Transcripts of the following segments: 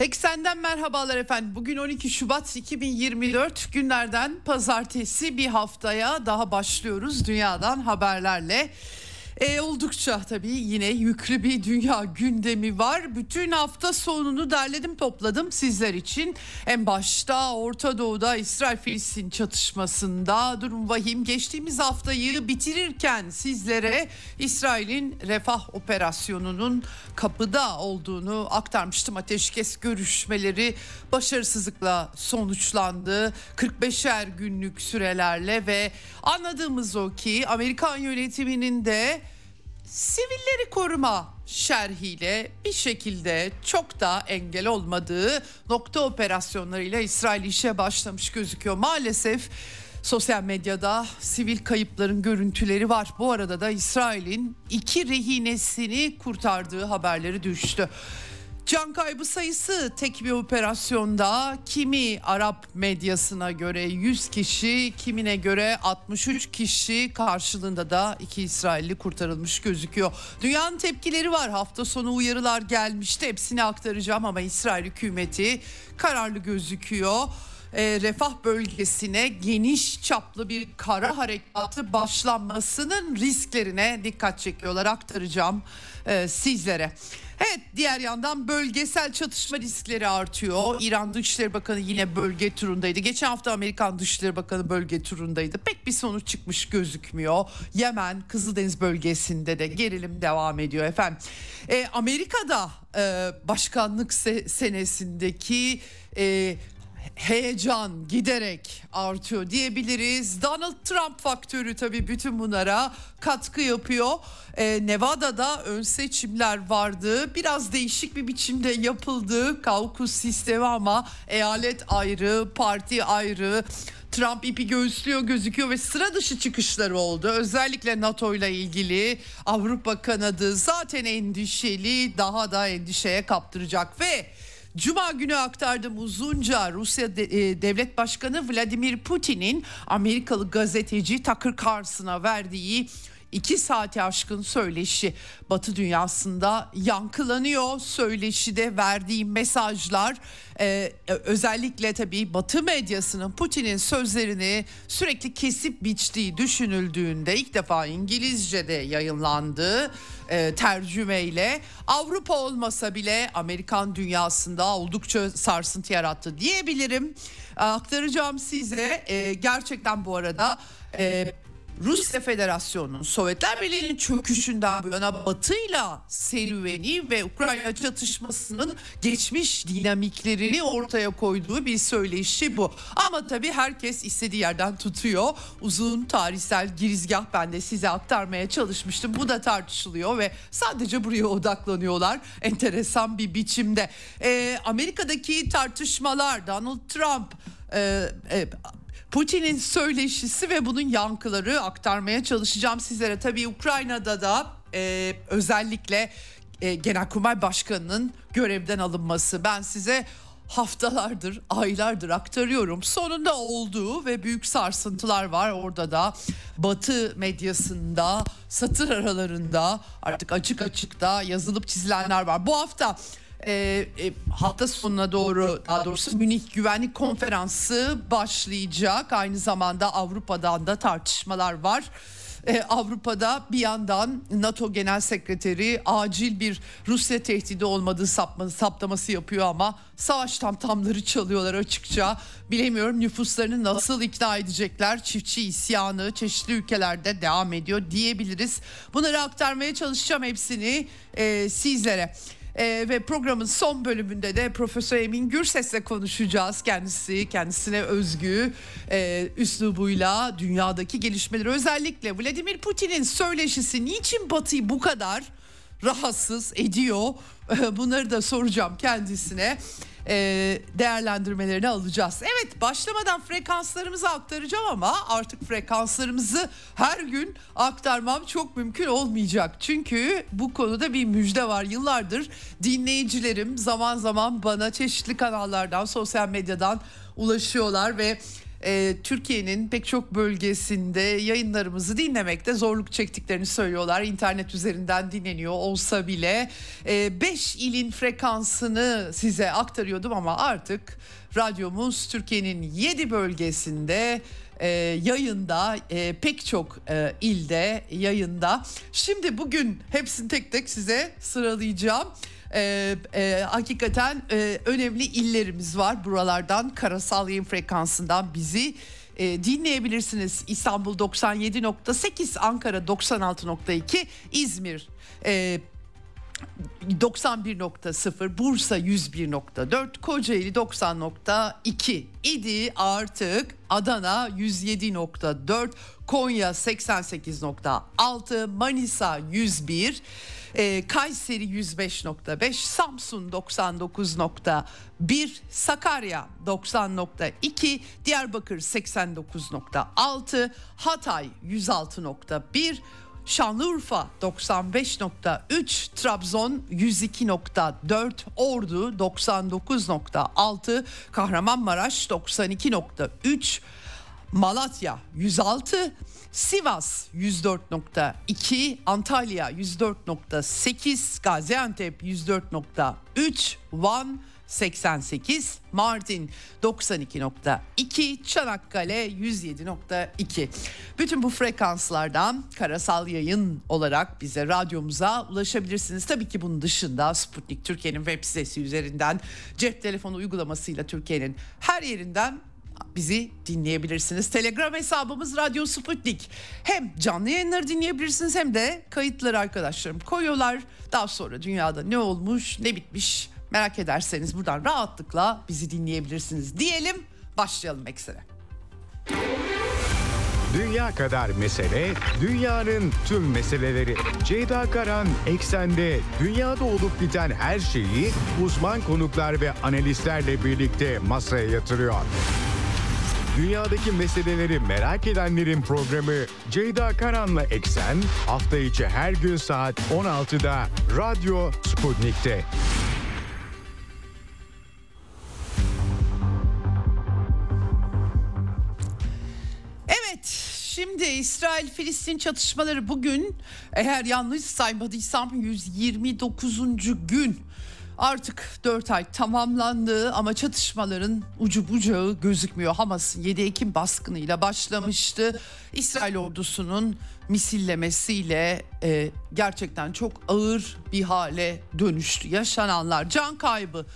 Eksenden merhabalar efendim. Bugün 12 Şubat 2024 günlerden pazartesi bir haftaya daha başlıyoruz dünyadan haberlerle. E, oldukça tabii yine yüklü bir dünya gündemi var. Bütün hafta sonunu derledim topladım sizler için. En başta Orta Doğu'da İsrail-Filistin çatışmasında durum vahim. Geçtiğimiz haftayı bitirirken sizlere İsrail'in refah operasyonunun kapıda olduğunu aktarmıştım. Ateşkes görüşmeleri başarısızlıkla sonuçlandı. 45'er günlük sürelerle ve anladığımız o ki Amerikan yönetiminin de sivilleri koruma şerhiyle bir şekilde çok da engel olmadığı nokta operasyonlarıyla İsrail işe başlamış gözüküyor. Maalesef sosyal medyada sivil kayıpların görüntüleri var. Bu arada da İsrail'in iki rehinesini kurtardığı haberleri düştü. Can kaybı sayısı tek bir operasyonda kimi Arap medyasına göre 100 kişi, kimine göre 63 kişi karşılığında da iki İsrailli kurtarılmış gözüküyor. Dünyanın tepkileri var. Hafta sonu uyarılar gelmişti. Hepsini aktaracağım ama İsrail hükümeti kararlı gözüküyor e, refah bölgesine geniş çaplı bir kara harekatı başlanmasının risklerine dikkat çekiyorlar aktaracağım e, sizlere. Evet diğer yandan bölgesel çatışma riskleri artıyor. İran Dışişleri Bakanı yine bölge turundaydı. Geçen hafta Amerikan Dışişleri Bakanı bölge turundaydı. Pek bir sonuç çıkmış gözükmüyor. Yemen, Kızıldeniz bölgesinde de gerilim devam ediyor efendim. E, Amerika'da e, başkanlık se- senesindeki e, heyecan giderek artıyor diyebiliriz. Donald Trump faktörü tabii bütün bunlara katkı yapıyor. Ee, Nevada'da ön seçimler vardı. Biraz değişik bir biçimde yapıldı. Kaukus sistemi ama eyalet ayrı, parti ayrı. Trump ipi göğüslüyor gözüküyor ve sıra dışı çıkışları oldu. Özellikle NATO ile ilgili Avrupa kanadı zaten endişeli daha da endişeye kaptıracak ve Cuma günü aktardım uzunca Rusya e, Devlet Başkanı Vladimir Putin'in Amerikalı gazeteci Tucker Carlson'a verdiği iki saati aşkın söyleşi Batı dünyasında yankılanıyor. Söyleşide verdiği mesajlar e, özellikle tabii Batı medyasının Putin'in sözlerini sürekli kesip biçtiği düşünüldüğünde ilk defa İngilizce'de yayınlandı e, tercümeyle Avrupa olmasa bile Amerikan dünyasında oldukça sarsıntı yarattı diyebilirim. E, aktaracağım size e, gerçekten bu arada e, Rusya Federasyonu'nun Sovyetler Birliği'nin çöküşünden bu yana Batı'yla serüveni ve Ukrayna çatışmasının geçmiş dinamiklerini ortaya koyduğu bir söyleşi bu. Ama tabii herkes istediği yerden tutuyor. Uzun tarihsel girizgah ben de size aktarmaya çalışmıştım. Bu da tartışılıyor ve sadece buraya odaklanıyorlar. Enteresan bir biçimde. Ee, Amerika'daki tartışmalar Donald Trump... E, e, Putin'in söyleşisi ve bunun yankıları aktarmaya çalışacağım sizlere. Tabii Ukrayna'da da e, özellikle e, Genelkurmay Başkanı'nın görevden alınması. Ben size haftalardır, aylardır aktarıyorum. Sonunda olduğu ve büyük sarsıntılar var orada da. Batı medyasında, satır aralarında artık açık açık da yazılıp çizilenler var. Bu hafta e, e, hafta sonuna doğru daha doğrusu Münih Güvenlik Konferansı başlayacak. Aynı zamanda Avrupa'dan da tartışmalar var. Ee, Avrupa'da bir yandan NATO Genel Sekreteri acil bir Rusya tehdidi olmadığı sapma, saptaması yapıyor ama savaş tamtamları çalıyorlar açıkça. Bilemiyorum nüfuslarını nasıl ikna edecekler. Çiftçi isyanı çeşitli ülkelerde devam ediyor diyebiliriz. Bunları aktarmaya çalışacağım hepsini e, sizlere. Ee, ve programın son bölümünde de Profesör Emin Gürses'le konuşacağız. Kendisi kendisine özgü e, üslubuyla dünyadaki gelişmeleri özellikle Vladimir Putin'in söyleşisi niçin Batı'yı bu kadar rahatsız ediyor? Bunları da soracağım kendisine e, değerlendirmelerini alacağız. Evet başlamadan frekanslarımızı aktaracağım ama artık frekanslarımızı her gün aktarmam çok mümkün olmayacak. Çünkü bu konuda bir müjde var. Yıllardır dinleyicilerim zaman zaman bana çeşitli kanallardan, sosyal medyadan ulaşıyorlar ve e, Türkiye'nin pek çok bölgesinde yayınlarımızı dinlemekte zorluk çektiklerini söylüyorlar. İnternet üzerinden dinleniyor olsa bile 5 e, ilin frekansını size aktarıyordum ama artık radyomuz Türkiye'nin 7 bölgesinde e, yayında e, pek çok e, ilde yayında. Şimdi bugün hepsini tek tek size sıralayacağım e, e, hakikaten e, önemli illerimiz var. Buralardan karasal yayın frekansından bizi e, dinleyebilirsiniz. İstanbul 97.8, Ankara 96.2, İzmir e, 91.0, Bursa 101.4, Kocaeli 90.2 idi artık Adana 107.4, Konya 88.6, Manisa 101, e, Kayseri 105.5, Samsun 99.1, Sakarya 90.2, Diyarbakır 89.6, Hatay 106.1, Şanlıurfa 95.3, Trabzon 102.4, Ordu 99.6, Kahramanmaraş 92.3, Malatya 106, Sivas 104.2, Antalya 104.8, Gaziantep 104.3, Van 88, Mardin 92.2, Çanakkale 107.2. Bütün bu frekanslardan karasal yayın olarak bize radyomuza ulaşabilirsiniz. Tabii ki bunun dışında Sputnik Türkiye'nin web sitesi üzerinden cep telefonu uygulamasıyla Türkiye'nin her yerinden bizi dinleyebilirsiniz. Telegram hesabımız Radyo Sputnik. Hem canlı yayınları dinleyebilirsiniz hem de kayıtları arkadaşlarım koyuyorlar. Daha sonra dünyada ne olmuş ne bitmiş merak ederseniz buradan rahatlıkla bizi dinleyebilirsiniz diyelim. Başlayalım eksene. Dünya kadar mesele, dünyanın tüm meseleleri. Ceyda Karan Eksen'de dünyada olup biten her şeyi uzman konuklar ve analistlerle birlikte masaya yatırıyor. Dünyadaki meseleleri merak edenlerin programı Ceyda Karan'la Eksen hafta içi her gün saat 16'da Radyo Sputnik'te. Evet şimdi İsrail-Filistin çatışmaları bugün eğer yanlış saymadıysam 129. gün. Artık 4 ay tamamlandı ama çatışmaların ucu bucağı gözükmüyor. Hamas'ın 7 Ekim baskınıyla başlamıştı. İsrail ordusunun misillemesiyle e, gerçekten çok ağır bir hale dönüştü. Yaşananlar can kaybı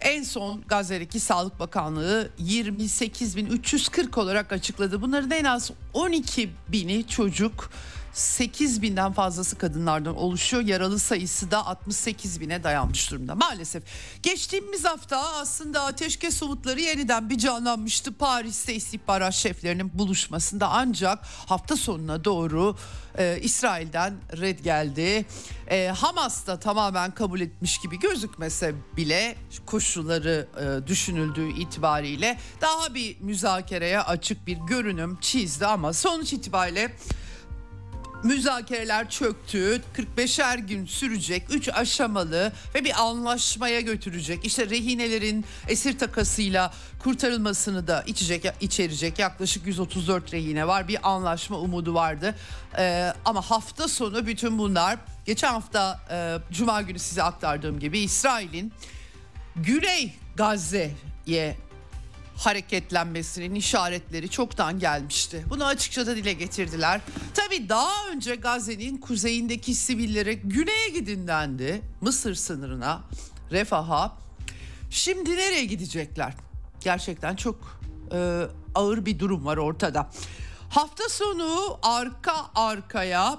en son Gazze'deki Sağlık Bakanlığı 28.340 olarak açıkladı. Bunların en az 12 bini çocuk 8 binden fazlası kadınlardan oluşuyor. Yaralı sayısı da 68 bine dayanmış durumda maalesef. Geçtiğimiz hafta aslında ateşkes umutları yeniden bir canlanmıştı. Paris'te istihbarat şeflerinin buluşmasında ancak hafta sonuna doğru e, İsrail'den red geldi. E, Hamas da tamamen kabul etmiş gibi gözükmese bile koşulları e, düşünüldüğü itibariyle daha bir müzakereye açık bir görünüm çizdi ama sonuç itibariyle müzakereler çöktü. 45'er gün sürecek 3 aşamalı ve bir anlaşmaya götürecek. İşte rehinelerin esir takasıyla kurtarılmasını da içecek içerecek. Yaklaşık 134 rehine var. Bir anlaşma umudu vardı. Ee, ama hafta sonu bütün bunlar geçen hafta e, cuma günü size aktardığım gibi İsrail'in Güney Gazze'ye hareketlenmesinin işaretleri çoktan gelmişti. Bunu açıkça da dile getirdiler. Tabii daha önce Gazze'nin kuzeyindeki sivillere güneye gidin dendi. Mısır sınırına, refaha. Şimdi nereye gidecekler? Gerçekten çok e, ağır bir durum var ortada. Hafta sonu arka arkaya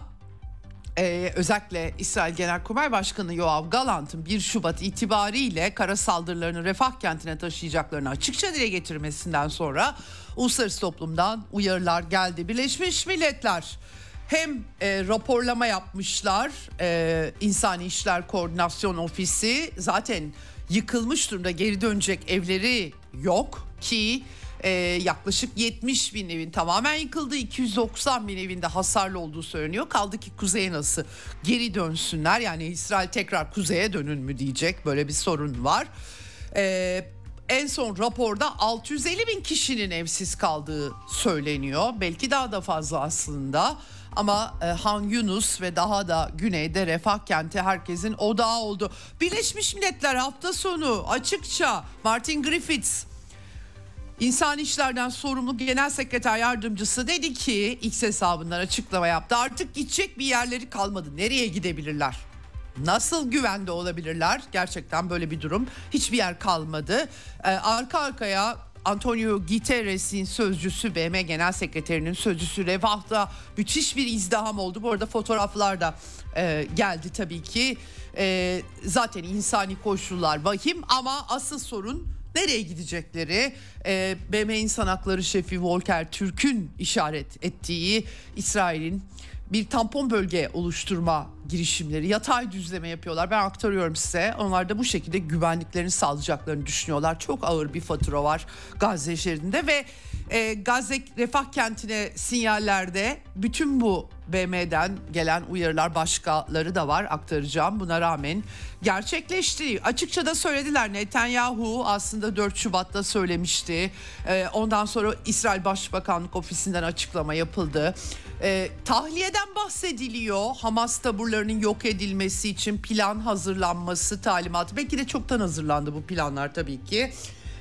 Ee, özellikle İsrail Genelkurmay Başkanı Yoav Galant'ın 1 Şubat itibariyle kara saldırılarını refah kentine taşıyacaklarını açıkça dile getirmesinden sonra uluslararası toplumdan uyarılar geldi. Birleşmiş Milletler hem e, raporlama yapmışlar e, İnsani İşler Koordinasyon Ofisi zaten yıkılmış durumda geri dönecek evleri yok ki e, yaklaşık 70 bin evin tamamen yıkıldı 290 bin evinde hasarlı olduğu söyleniyor kaldı ki kuzeye nasıl geri dönsünler yani İsrail tekrar kuzeye dönün mü diyecek böyle bir sorun var. E, en son raporda 650 bin kişinin evsiz kaldığı söyleniyor belki daha da fazla aslında. Ama e, Han Yunus ve daha da güneyde Refah kenti herkesin odağı oldu. Birleşmiş Milletler hafta sonu açıkça Martin Griffiths İnsan İşler'den sorumlu Genel Sekreter Yardımcısı dedi ki X hesabından açıklama yaptı. Artık gidecek bir yerleri kalmadı. Nereye gidebilirler? Nasıl güvende olabilirler? Gerçekten böyle bir durum. Hiçbir yer kalmadı. Ee, arka arkaya Antonio Guterres'in sözcüsü BM Genel Sekreterinin sözcüsü Refah'ta müthiş bir izdiham oldu. Bu arada fotoğraflar da e, geldi tabii ki. E, zaten insani koşullar vahim ama asıl sorun nereye gidecekleri e, BM İnsan Hakları Şefi Volker Türk'ün işaret ettiği İsrail'in bir tampon bölge oluşturma girişimleri yatay düzleme yapıyorlar. Ben aktarıyorum size. Onlar da bu şekilde güvenliklerini sağlayacaklarını düşünüyorlar. Çok ağır bir fatura var Gazze şeridinde ve e, Gazze refah kentine sinyallerde bütün bu BM'den gelen uyarılar başkaları da var aktaracağım buna rağmen gerçekleşti. Açıkça da söylediler Netanyahu aslında 4 Şubat'ta söylemişti. Ee, ondan sonra İsrail Başbakanlık Ofisi'nden açıklama yapıldı. Ee, tahliyeden bahsediliyor. Hamas taburlarının yok edilmesi için plan hazırlanması talimatı. Belki de çoktan hazırlandı bu planlar tabii ki.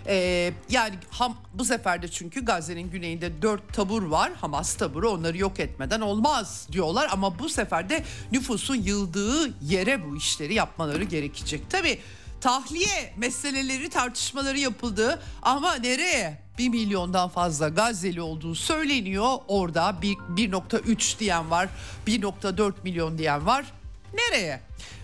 Ee, yani ham, bu sefer de çünkü Gazze'nin güneyinde dört tabur var. Hamas taburu onları yok etmeden olmaz diyorlar. Ama bu sefer de nüfusun yıldığı yere bu işleri yapmaları gerekecek. Tabii tahliye meseleleri tartışmaları yapıldı ama nereye? 1 milyondan fazla Gazze'li olduğu söyleniyor. Orada 1.3 diyen var, 1.4 milyon diyen var. Nereye?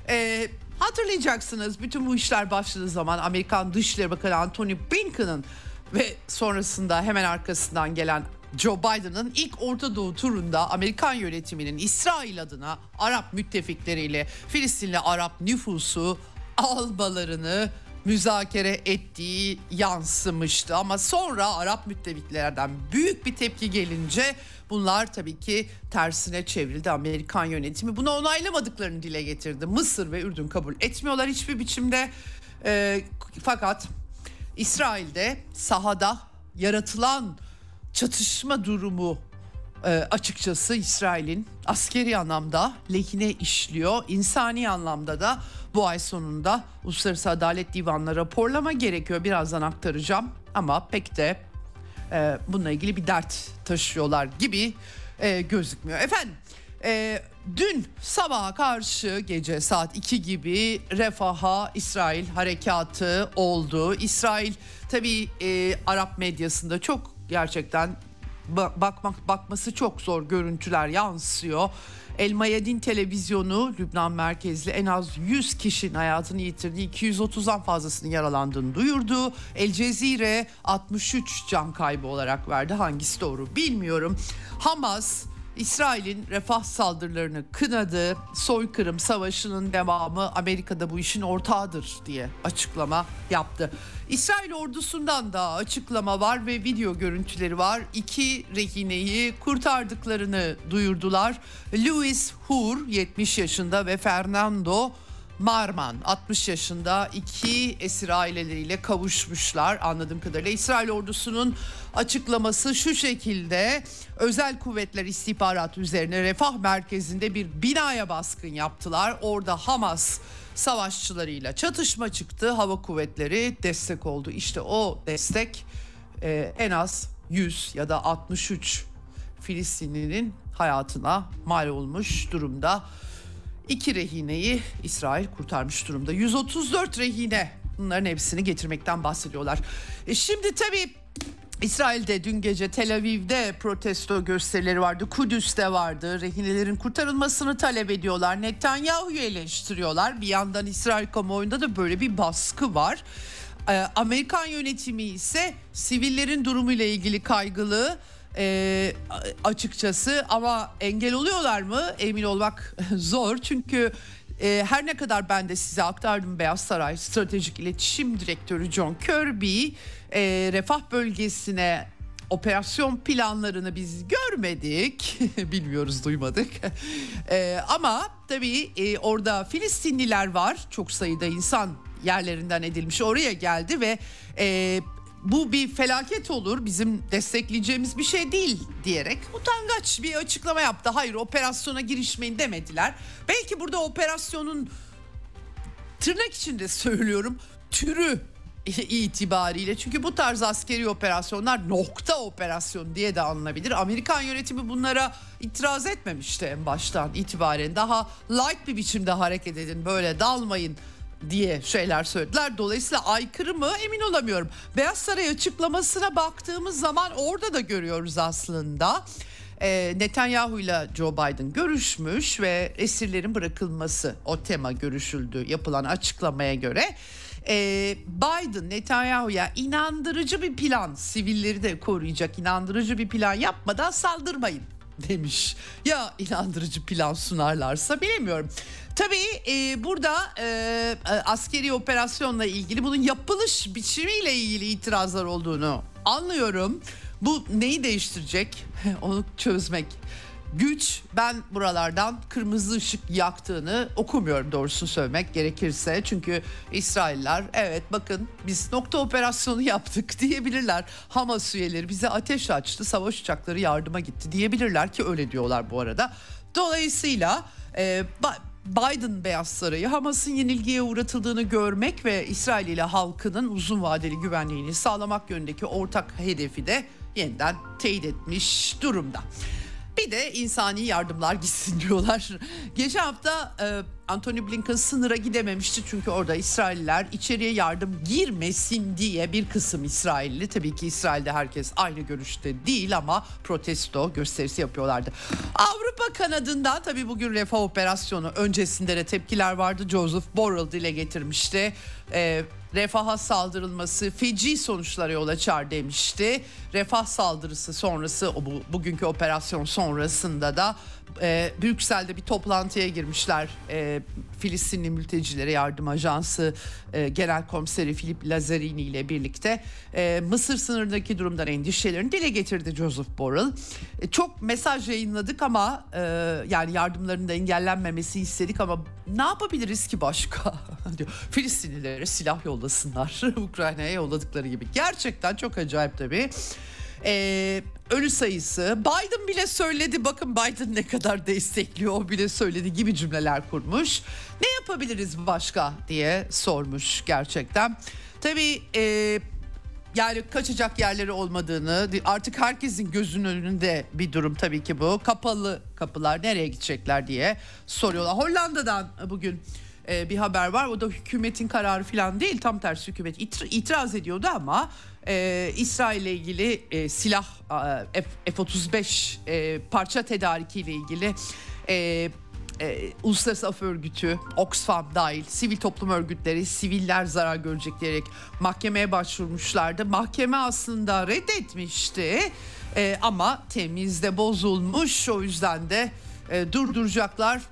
Ee, Hatırlayacaksınız bütün bu işler başladığı zaman Amerikan Dışişleri Bakanı Antony Blinken'ın ve sonrasında hemen arkasından gelen Joe Biden'ın ilk Orta Doğu turunda Amerikan yönetiminin İsrail adına Arap müttefikleriyle Filistinli Arap nüfusu almalarını müzakere ettiği yansımıştı. Ama sonra Arap müttefiklerden büyük bir tepki gelince bunlar tabii ki tersine çevrildi. Amerikan yönetimi bunu onaylamadıklarını dile getirdi. Mısır ve Ürdün kabul etmiyorlar hiçbir biçimde. E, fakat İsrail'de sahada yaratılan çatışma durumu e, açıkçası İsrail'in askeri anlamda lehine işliyor. İnsani anlamda da bu ay sonunda Uluslararası Adalet Divanı'na raporlama gerekiyor. Birazdan aktaracağım ama pek de e, bununla ilgili bir dert taşıyorlar gibi e, gözükmüyor. Efendim e, dün sabaha karşı gece saat 2 gibi Refah'a İsrail harekatı oldu. İsrail tabii e, Arap medyasında çok gerçekten bakmak bakması çok zor görüntüler yansıyor. El Mayadin televizyonu Lübnan merkezli en az 100 kişinin hayatını yitirdiği 230'dan fazlasının yaralandığını duyurdu. El Cezire 63 can kaybı olarak verdi. Hangisi doğru bilmiyorum. Hamas İsrail'in refah saldırılarını kınadı. Soykırım savaşının devamı Amerika'da bu işin ortağıdır diye açıklama yaptı. İsrail ordusundan da açıklama var ve video görüntüleri var. İki rehineyi kurtardıklarını duyurdular. Louis Hur 70 yaşında ve Fernando Marman 60 yaşında iki esir aileleriyle kavuşmuşlar anladığım kadarıyla. İsrail ordusunun açıklaması şu şekilde özel kuvvetler istihbarat üzerine refah merkezinde bir binaya baskın yaptılar. Orada Hamas savaşçılarıyla çatışma çıktı. Hava kuvvetleri destek oldu. İşte o destek e, en az 100 ya da 63 Filistinlinin hayatına mal olmuş durumda. İki rehineyi İsrail kurtarmış durumda. 134 rehine bunların hepsini getirmekten bahsediyorlar. E şimdi tabii İsrail'de dün gece Tel Aviv'de protesto gösterileri vardı. Kudüs'te vardı. Rehinelerin kurtarılmasını talep ediyorlar. Netanyahu'yu eleştiriyorlar. Bir yandan İsrail kamuoyunda da böyle bir baskı var. Ee, Amerikan yönetimi ise sivillerin durumuyla ilgili kaygılı e, açıkçası ama engel oluyorlar mı? Emin olmak zor. Çünkü e, her ne kadar ben de size aktardım Beyaz Saray Stratejik İletişim Direktörü John Kirby e, refah bölgesine operasyon planlarını biz görmedik. Bilmiyoruz duymadık. E, ama tabii e, orada Filistinliler var. Çok sayıda insan yerlerinden edilmiş oraya geldi ve e, bu bir felaket olur bizim destekleyeceğimiz bir şey değil diyerek utangaç bir açıklama yaptı. Hayır operasyona girişmeyin demediler. Belki burada operasyonun tırnak içinde söylüyorum türü itibariyle çünkü bu tarz askeri operasyonlar nokta operasyon diye de anılabilir. Amerikan yönetimi bunlara itiraz etmemişti en baştan itibaren. Daha light bir biçimde hareket edin böyle dalmayın diye şeyler söylediler. Dolayısıyla aykırı mı emin olamıyorum. Beyaz Saray açıklamasına baktığımız zaman orada da görüyoruz aslında. Ee, Netanyahu ile Joe Biden görüşmüş ve esirlerin bırakılması o tema görüşüldü yapılan açıklamaya göre. Ee, Biden Netanyahu'ya inandırıcı bir plan sivilleri de koruyacak inandırıcı bir plan yapmadan saldırmayın demiş. Ya inandırıcı plan sunarlarsa bilemiyorum. Tabii e, burada e, askeri operasyonla ilgili bunun yapılış biçimiyle ilgili itirazlar olduğunu anlıyorum. Bu neyi değiştirecek? Onu çözmek güç ben buralardan kırmızı ışık yaktığını okumuyorum doğrusunu söylemek gerekirse. Çünkü İsrailler evet bakın biz nokta operasyonu yaptık diyebilirler. Hamas üyeleri bize ateş açtı savaş uçakları yardıma gitti diyebilirler ki öyle diyorlar bu arada. Dolayısıyla e, Biden Beyaz Sarayı Hamas'ın yenilgiye uğratıldığını görmek ve İsrail ile halkının uzun vadeli güvenliğini sağlamak yönündeki ortak hedefi de yeniden teyit etmiş durumda. Bir de insani yardımlar gitsin diyorlar. Geçen hafta e, Anthony Blinken sınıra gidememişti çünkü orada İsrailler içeriye yardım girmesin diye bir kısım İsrailli tabii ki İsrail'de herkes aynı görüşte değil ama protesto gösterisi yapıyorlardı. Avrupa kanadından tabii bugün refah operasyonu öncesinde de tepkiler vardı. Joseph Borrell dile getirmişti. E, refaha saldırılması feci sonuçlara yol açar demişti. Refah saldırısı sonrası bu, bugünkü operasyon sonrasında da e, Brüksel'de bir toplantıya girmişler. E, Filistinli Mültecilere Yardım Ajansı e, Genel Komiseri Filip Lazzarini ile birlikte e, Mısır sınırındaki durumdan endişelerini dile getirdi Joseph Borrell. E, çok mesaj yayınladık ama e, yani yardımların da engellenmemesi istedik ama ne yapabiliriz ki başka? diyor. Filistinlilere silah yollasınlar. Ukrayna'ya yolladıkları gibi. Gerçekten çok acayip tabii. Ee, ölü sayısı Biden bile söyledi bakın Biden ne kadar destekliyor o bile söyledi gibi cümleler kurmuş. Ne yapabiliriz başka diye sormuş gerçekten. Tabii e, yani kaçacak yerleri olmadığını artık herkesin gözünün önünde bir durum tabii ki bu. Kapalı kapılar nereye gidecekler diye soruyorlar. Hollanda'dan bugün e, bir haber var. O da hükümetin kararı falan değil. Tam tersi hükümet itiraz ediyordu ama e, İsrail ile ilgili e, silah e, F-35 e, parça tedarikiyle ilgili e, e, Uluslararası Af Örgütü, Oxfam dahil sivil toplum örgütleri siviller zarar görecek diyerek mahkemeye başvurmuşlardı. Mahkeme aslında reddetmişti e, ama temizde bozulmuş o yüzden de e, durduracaklar.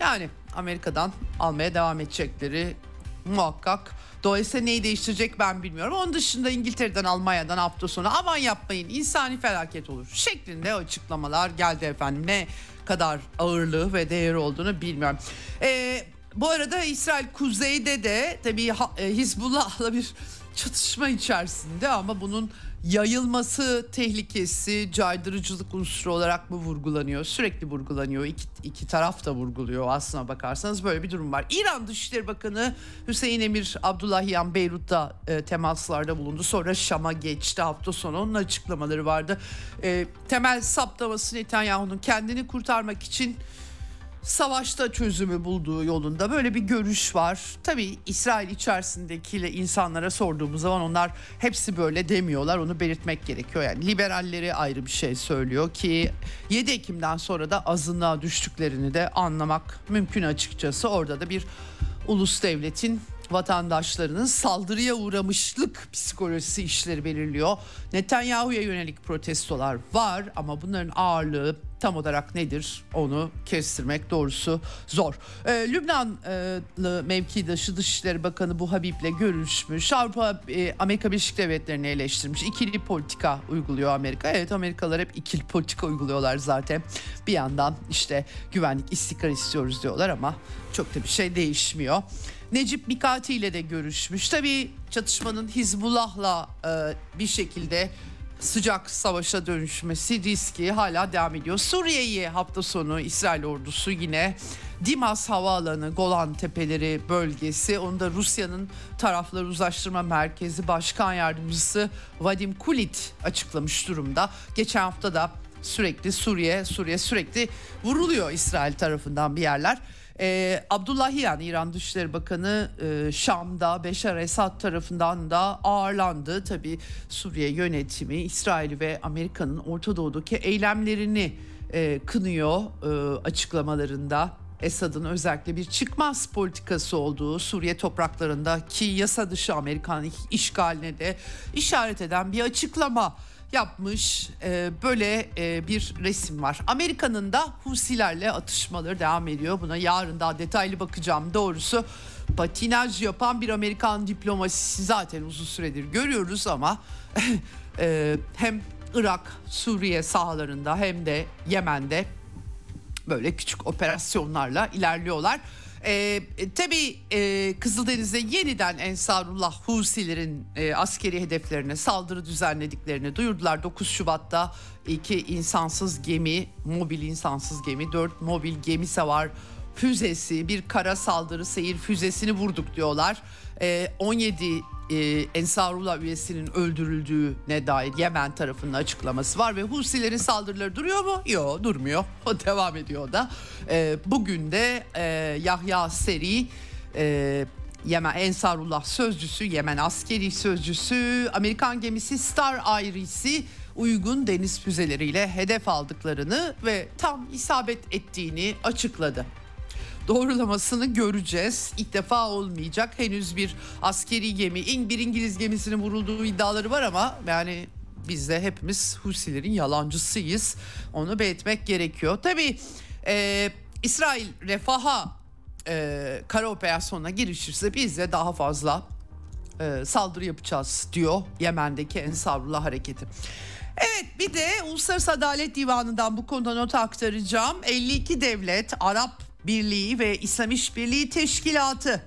Yani Amerika'dan almaya devam edecekleri muhakkak. Dolayısıyla neyi değiştirecek ben bilmiyorum. Onun dışında İngiltere'den Almanya'dan hafta sonu aman yapmayın insani felaket olur şeklinde açıklamalar geldi efendim. Ne kadar ağırlığı ve değeri olduğunu bilmiyorum. Ee, bu arada İsrail kuzeyde de tabii e, Hizbullah'la bir çatışma içerisinde ama bunun yayılması tehlikesi caydırıcılık unsuru olarak mı vurgulanıyor? Sürekli vurgulanıyor. İki, iki taraf da vurguluyor aslına bakarsanız böyle bir durum var. İran Dışişleri Bakanı Hüseyin Emir Abdullahiyan Beyrut'ta e, temaslarda bulundu. Sonra Şam'a geçti hafta sonu. Onun açıklamaları vardı. E, temel saptaması Netanyahu'nun kendini kurtarmak için savaşta çözümü bulduğu yolunda böyle bir görüş var. Tabii İsrail içerisindeki insanlara sorduğumuz zaman onlar hepsi böyle demiyorlar. Onu belirtmek gerekiyor. Yani liberalleri ayrı bir şey söylüyor ki 7 Ekim'den sonra da azınlığa düştüklerini de anlamak mümkün açıkçası. Orada da bir ulus devletin vatandaşlarının saldırıya uğramışlık psikolojisi işleri belirliyor. Netanyahu'ya yönelik protestolar var ama bunların ağırlığı tam olarak nedir onu kestirmek doğrusu zor. Ee, Lübnanlı mevkidaşı Dışişleri Bakanı bu Habib'le görüşmüş. Avrupa e, Amerika Birleşik Devletleri'ni eleştirmiş. İkili politika uyguluyor Amerika. Evet Amerikalılar hep ikili politika uyguluyorlar zaten. Bir yandan işte güvenlik istikrar istiyoruz diyorlar ama çok da bir şey değişmiyor. Necip Mikati ile de görüşmüş. Tabii çatışmanın Hizbullah'la e, bir şekilde sıcak savaşa dönüşmesi riski hala devam ediyor. Suriye'yi hafta sonu İsrail ordusu yine Dimas Havaalanı, Golan Tepeleri bölgesi, onu da Rusya'nın tarafları uzlaştırma merkezi başkan yardımcısı Vadim Kulit açıklamış durumda. Geçen hafta da sürekli Suriye, Suriye sürekli vuruluyor İsrail tarafından bir yerler. Ee, Abdullahiyan İran Dışişleri Bakanı e, Şam'da Beşar Esad tarafından da ağırlandı. Tabi Suriye yönetimi İsrail ve Amerika'nın Orta Doğu'daki eylemlerini e, kınıyor e, açıklamalarında. Esad'ın özellikle bir çıkmaz politikası olduğu Suriye topraklarındaki yasa dışı Amerikan işgaline de işaret eden bir açıklama yapmış e, böyle e, bir resim var. Amerika'nın da Husilerle atışmaları devam ediyor. Buna yarın daha detaylı bakacağım doğrusu. Patinaj yapan bir Amerikan diplomasisi zaten uzun süredir görüyoruz ama e, hem Irak, Suriye sahalarında hem de Yemen'de böyle küçük operasyonlarla ilerliyorlar. Ee, tabii e, Kızıldeniz'de yeniden Ensarullah Husilerin e, askeri hedeflerine saldırı düzenlediklerini duyurdular. 9 Şubat'ta iki insansız gemi, mobil insansız gemi, 4 mobil gemi savar füzesi, bir kara saldırı seyir füzesini vurduk diyorlar. E, 17 e, Ensarullah üyesinin öldürüldüğüne dair Yemen tarafının açıklaması var ve Husilerin saldırıları duruyor mu? Yok durmuyor. O devam ediyor da. E, bugün de e, Yahya Seri e, Yemen Ensarullah sözcüsü, Yemen askeri sözcüsü, Amerikan gemisi Star Iris'i uygun deniz füzeleriyle hedef aldıklarını ve tam isabet ettiğini açıkladı doğrulamasını göreceğiz. İlk defa olmayacak. Henüz bir askeri gemi, bir İngiliz gemisinin vurulduğu iddiaları var ama yani biz de hepimiz Husilerin yalancısıyız. Onu belirtmek gerekiyor. Tabii e, İsrail refaha e, kara operasyonuna girişirse biz de daha fazla e, saldırı yapacağız diyor Yemen'deki Ensarullah hareketi. Evet bir de Uluslararası Adalet Divanı'ndan bu konuda not aktaracağım. 52 devlet Arap Birliği ve İslam İşbirliği Teşkilatı.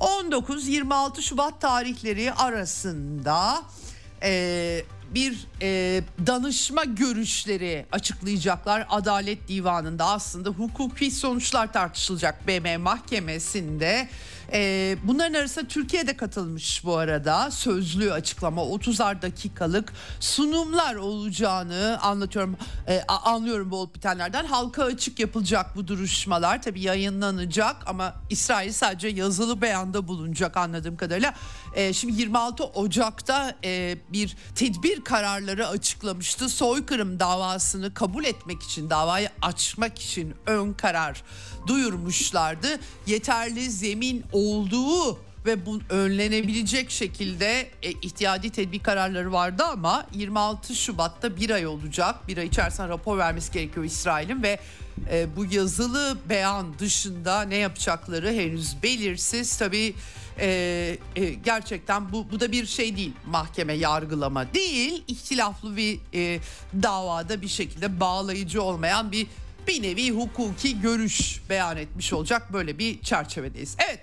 19-26 Şubat tarihleri arasında e, bir e, danışma görüşleri açıklayacaklar Adalet Divanı'nda. Aslında hukuki sonuçlar tartışılacak BM Mahkemesi'nde ee, bunların arasında Türkiye de katılmış bu arada. Sözlü açıklama 30'ar dakikalık sunumlar olacağını anlatıyorum. E, anlıyorum bu bitenlerden. Halka açık yapılacak bu duruşmalar. Tabii yayınlanacak ama İsrail sadece yazılı beyanda bulunacak anladığım kadarıyla. E, şimdi 26 Ocak'ta e, bir tedbir kararları açıklamıştı. Soykırım davasını kabul etmek için, davayı açmak için ön karar duyurmuşlardı. Yeterli zemin olduğu ve bu önlenebilecek şekilde e, ihtiyadi tedbir kararları vardı ama 26 Şubat'ta bir ay olacak. Bir ay içerisinde rapor vermesi gerekiyor İsrail'in ve e, bu yazılı beyan dışında ne yapacakları henüz belirsiz. Tabii e, e, gerçekten bu, bu da bir şey değil mahkeme yargılama değil. ihtilaflı bir e, davada bir şekilde bağlayıcı olmayan bir bir nevi hukuki görüş beyan etmiş olacak böyle bir çerçevedeyiz. Evet.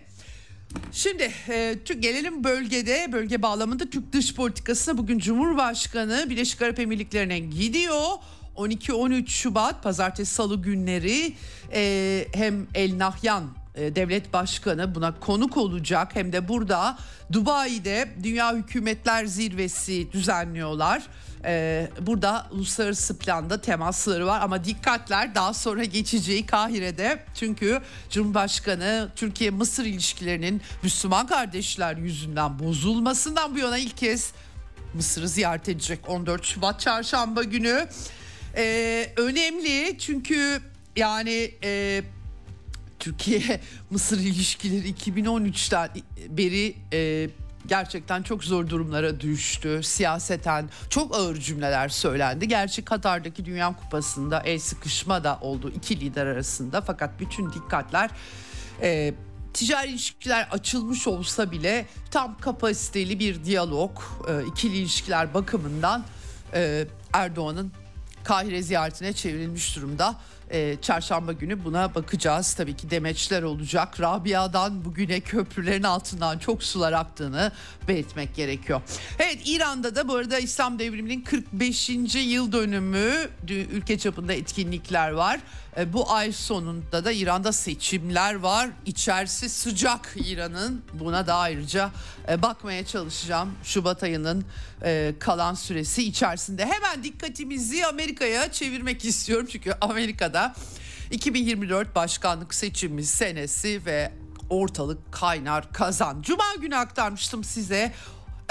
Şimdi e, gelelim bölgede, bölge bağlamında Türk dış politikasına bugün Cumhurbaşkanı Birleşik Arap Emirlikleri'ne gidiyor. 12-13 Şubat pazartesi salı günleri e, hem El Nahyan e, devlet başkanı buna konuk olacak. Hem de burada Dubai'de Dünya Hükümetler Zirvesi düzenliyorlar. Ee, burada uluslararası planda temasları var ama dikkatler daha sonra geçeceği Kahire'de. Çünkü Cumhurbaşkanı Türkiye-Mısır ilişkilerinin Müslüman kardeşler yüzünden bozulmasından bu yana ilk kez Mısır'ı ziyaret edecek 14 Şubat çarşamba günü. Ee, önemli çünkü yani e, Türkiye Mısır ilişkileri 2013'ten beri e, gerçekten çok zor durumlara düştü. Siyaseten çok ağır cümleler söylendi. Gerçi Katar'daki Dünya Kupası'nda el sıkışma da oldu iki lider arasında. Fakat bütün dikkatler e, ticari ilişkiler açılmış olsa bile tam kapasiteli bir diyalog e, ikili ilişkiler bakımından e, Erdoğan'ın Kahire ziyaretine çevrilmiş durumda. Ee, çarşamba günü buna bakacağız. Tabii ki demeçler olacak. Rabia'dan bugüne köprülerin altından çok sular aktığını belirtmek gerekiyor. Evet İran'da da bu arada İslam devriminin 45. yıl dönümü ülke çapında etkinlikler var. Ee, bu ay sonunda da İran'da seçimler var. İçerisi sıcak İran'ın. Buna da ayrıca e, bakmaya çalışacağım. Şubat ayının e, kalan süresi içerisinde. Hemen dikkatimizi Amerika'ya çevirmek istiyorum. Çünkü Amerika'da 2024 başkanlık seçimi senesi ve ortalık kaynar kazan. Cuma günü aktarmıştım size.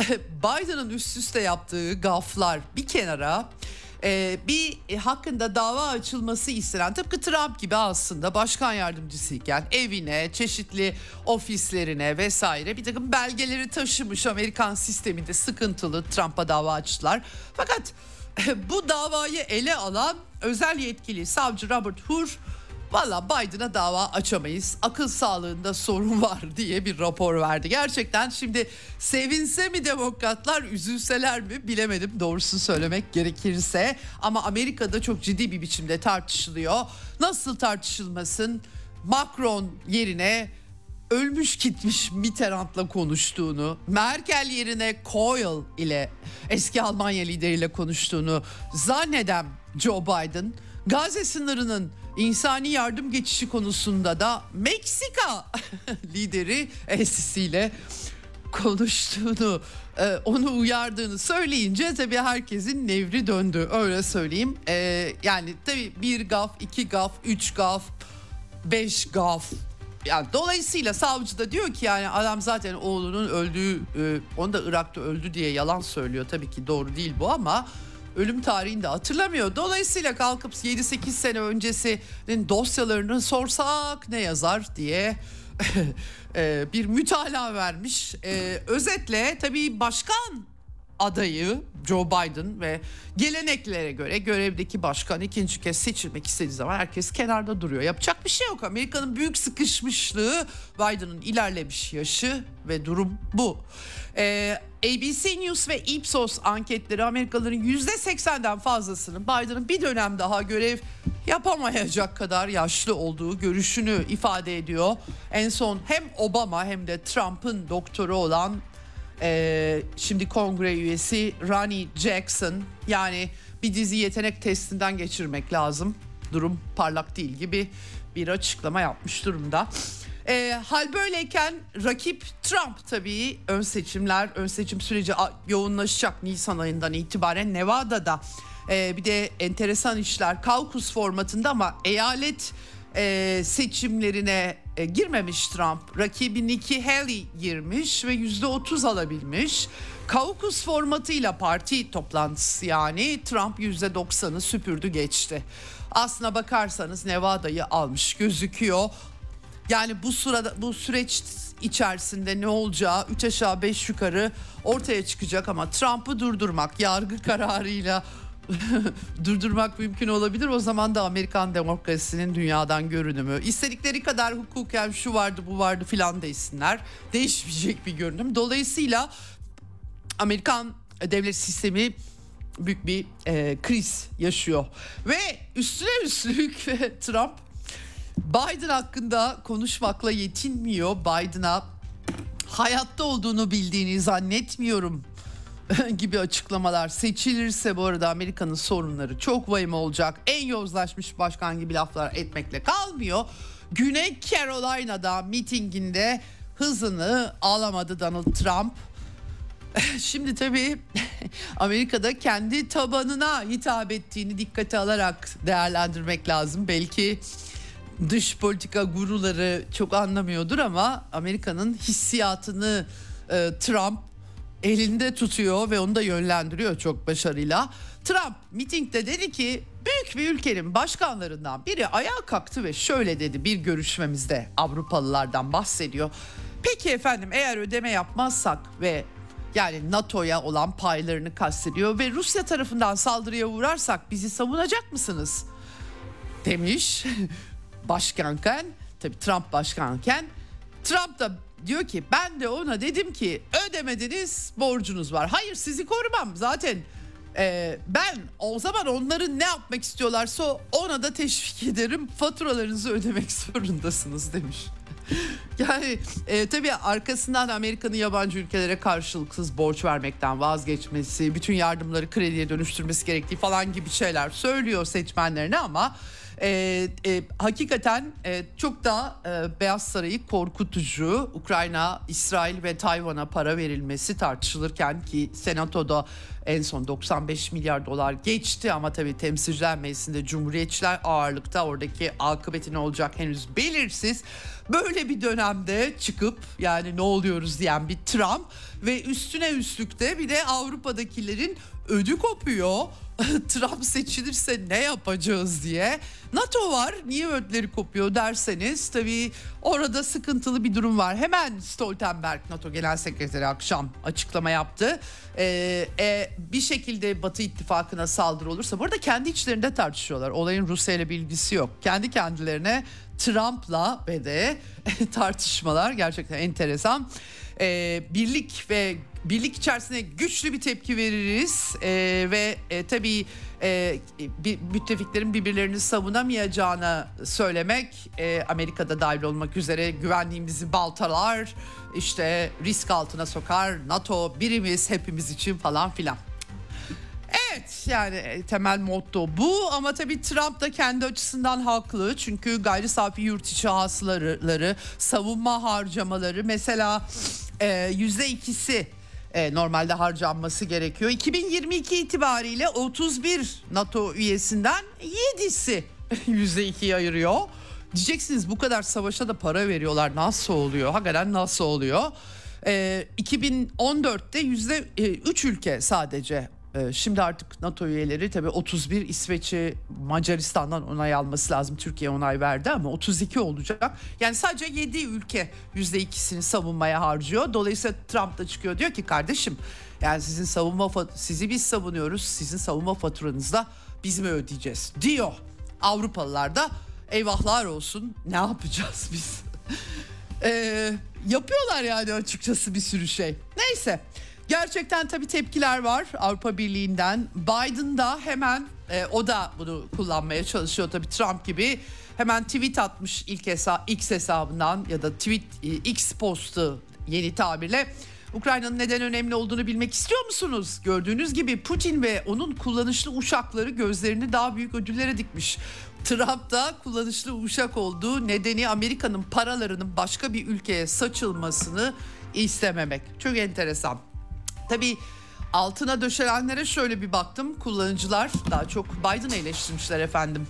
Biden'ın üst üste yaptığı gaflar bir kenara e, bir hakkında dava açılması istenen tıpkı Trump gibi aslında başkan yardımcısıyken evine, çeşitli ofislerine vesaire bir takım belgeleri taşımış Amerikan sisteminde sıkıntılı Trump'a dava açtılar. Fakat bu davayı ele alan özel yetkili savcı Robert Hur Valla Biden'a dava açamayız. Akıl sağlığında sorun var diye bir rapor verdi. Gerçekten şimdi sevinse mi demokratlar üzülseler mi bilemedim doğrusu söylemek gerekirse. Ama Amerika'da çok ciddi bir biçimde tartışılıyor. Nasıl tartışılmasın? Macron yerine ölmüş gitmiş Mitterrand'la konuştuğunu, Merkel yerine Kohl ile eski Almanya lideriyle konuştuğunu zanneden Joe Biden Gazze sınırının insani yardım geçişi konusunda da Meksika lideri ile konuştuğunu, e, onu uyardığını söyleyince tabii herkesin nevri döndü öyle söyleyeyim. E, yani tabii bir gaf, iki gaf, üç gaf, beş gaf yani dolayısıyla savcı da diyor ki yani adam zaten oğlunun öldüğü, e, onu da Irak'ta öldü diye yalan söylüyor. Tabii ki doğru değil bu ama ölüm tarihini de hatırlamıyor. Dolayısıyla kalkıp 7-8 sene öncesinin dosyalarını sorsak ne yazar diye e, bir mütalaa vermiş. E, özetle tabii başkan adayı Joe Biden ve geleneklere göre görevdeki başkan ikinci kez seçilmek istediği zaman herkes kenarda duruyor. Yapacak bir şey yok. Amerika'nın büyük sıkışmışlığı, Biden'ın ilerlemiş yaşı ve durum bu. Ee, ABC News ve Ipsos anketleri Amerikalıların %80'den fazlasının Biden'ın bir dönem daha görev yapamayacak kadar yaşlı olduğu görüşünü ifade ediyor. En son hem Obama hem de Trump'ın doktoru olan e, şimdi kongre üyesi Ronnie Jackson yani bir dizi yetenek testinden geçirmek lazım. Durum parlak değil gibi bir açıklama yapmış durumda. E, hal böyleyken rakip Trump tabii ön seçimler, ön seçim süreci yoğunlaşacak Nisan ayından itibaren Nevada'da. E, bir de enteresan işler kaukus formatında ama eyalet e, seçimlerine e, girmemiş Trump. Rakibi Nikki Haley girmiş ve yüzde otuz alabilmiş. Kaukus formatıyla parti toplantısı yani Trump yüzde doksanı süpürdü geçti. Aslına bakarsanız Nevada'yı almış gözüküyor. Yani bu sırada bu süreç içerisinde ne olacağı 3 aşağı 5 yukarı ortaya çıkacak ama Trump'ı durdurmak yargı kararıyla durdurmak mümkün olabilir. O zaman da Amerikan demokrasisinin dünyadan görünümü. İstedikleri kadar hukuken şu vardı bu vardı filan desinler. Değişmeyecek bir görünüm. Dolayısıyla Amerikan devlet sistemi büyük bir e, kriz yaşıyor. Ve üstüne üstlük Trump Biden hakkında konuşmakla yetinmiyor. Biden'a hayatta olduğunu bildiğini zannetmiyorum gibi açıklamalar seçilirse bu arada Amerika'nın sorunları çok vahim olacak. En yozlaşmış başkan gibi laflar etmekle kalmıyor. Güney Carolina'da mitinginde hızını alamadı Donald Trump. Şimdi tabii Amerika'da kendi tabanına hitap ettiğini dikkate alarak değerlendirmek lazım. Belki dış politika guruları çok anlamıyordur ama Amerika'nın hissiyatını e, Trump elinde tutuyor ve onu da yönlendiriyor çok başarıyla. Trump mitingde dedi ki büyük bir ülkenin başkanlarından biri ayağa kalktı ve şöyle dedi bir görüşmemizde Avrupalılardan bahsediyor. Peki efendim eğer ödeme yapmazsak ve yani NATO'ya olan paylarını kastediyor ve Rusya tarafından saldırıya uğrarsak bizi savunacak mısınız? Demiş başkanken tabi Trump başkanken Trump da diyor ki ben de ona dedim ki ödemediniz borcunuz var. Hayır sizi korumam zaten e, ben o zaman onların ne yapmak istiyorlarsa ona da teşvik ederim faturalarınızı ödemek zorundasınız demiş. yani e, tabii arkasından Amerika'nın yabancı ülkelere karşılıksız borç vermekten vazgeçmesi, bütün yardımları krediye dönüştürmesi gerektiği falan gibi şeyler söylüyor seçmenlerine ama e, e, hakikaten e, çok da e, Beyaz Saray'ı korkutucu. Ukrayna, İsrail ve Tayvan'a para verilmesi tartışılırken ki Senato'da en son 95 milyar dolar geçti ama tabii temsilciler meclisinde cumhuriyetçiler ağırlıkta oradaki akıbeti ne olacak henüz belirsiz. Böyle bir dönemde çıkıp yani ne oluyoruz diyen bir Trump ve üstüne üstlükte bir de Avrupa'dakilerin ödü kopuyor. Trump seçilirse ne yapacağız diye. NATO var niye ödleri kopuyor derseniz tabii orada sıkıntılı bir durum var. Hemen Stoltenberg NATO Genel Sekreteri akşam açıklama yaptı. Ee, e, bir şekilde Batı ittifakına saldırı olursa burada kendi içlerinde tartışıyorlar. Olayın Rusya ile bilgisi yok. Kendi kendilerine Trump'la ve de tartışmalar gerçekten enteresan. Ee, birlik ve birlik içerisinde güçlü bir tepki veririz ee, ve e, tabii e, bir, müttefiklerin birbirlerini savunamayacağını söylemek e, Amerika'da dahil olmak üzere güvenliğimizi baltalar işte risk altına sokar NATO birimiz hepimiz için falan filan. Evet yani e, temel motto bu ama tabii Trump da kendi açısından haklı. Çünkü gayri safi yurt içi hasılaları, savunma harcamaları mesela e, yüzde ikisi e, normalde harcanması gerekiyor. 2022 itibariyle 31 NATO üyesinden 7'si yüzde ikiye ayırıyor. Diyeceksiniz bu kadar savaşa da para veriyorlar nasıl oluyor? Hakikaten nasıl oluyor? E, 2014'te yüzde 3 ülke sadece şimdi artık NATO üyeleri tabii 31 İsveç'i Macaristan'dan onay alması lazım. Türkiye onay verdi ama 32 olacak. Yani sadece 7 ülke %2'sini savunmaya harcıyor. Dolayısıyla Trump da çıkıyor diyor ki kardeşim yani sizin savunma sizi biz savunuyoruz. Sizin savunma faturanızı da biz mi ödeyeceğiz diyor. Avrupalılar da eyvahlar olsun ne yapacağız biz? ee, yapıyorlar yani açıkçası bir sürü şey. Neyse. Gerçekten tabii tepkiler var Avrupa Birliği'nden. Biden da hemen e, o da bunu kullanmaya çalışıyor tabii Trump gibi. Hemen tweet atmış ilk hesa X hesabından ya da tweet e, X postu yeni tabirle. Ukrayna'nın neden önemli olduğunu bilmek istiyor musunuz? Gördüğünüz gibi Putin ve onun kullanışlı uçakları gözlerini daha büyük ödüllere dikmiş. Trump da kullanışlı uçak olduğu nedeni Amerika'nın paralarının başka bir ülkeye saçılmasını istememek. Çok enteresan. Tabii altına döşelenlere şöyle bir baktım. Kullanıcılar daha çok Biden'ı eleştirmişler efendim.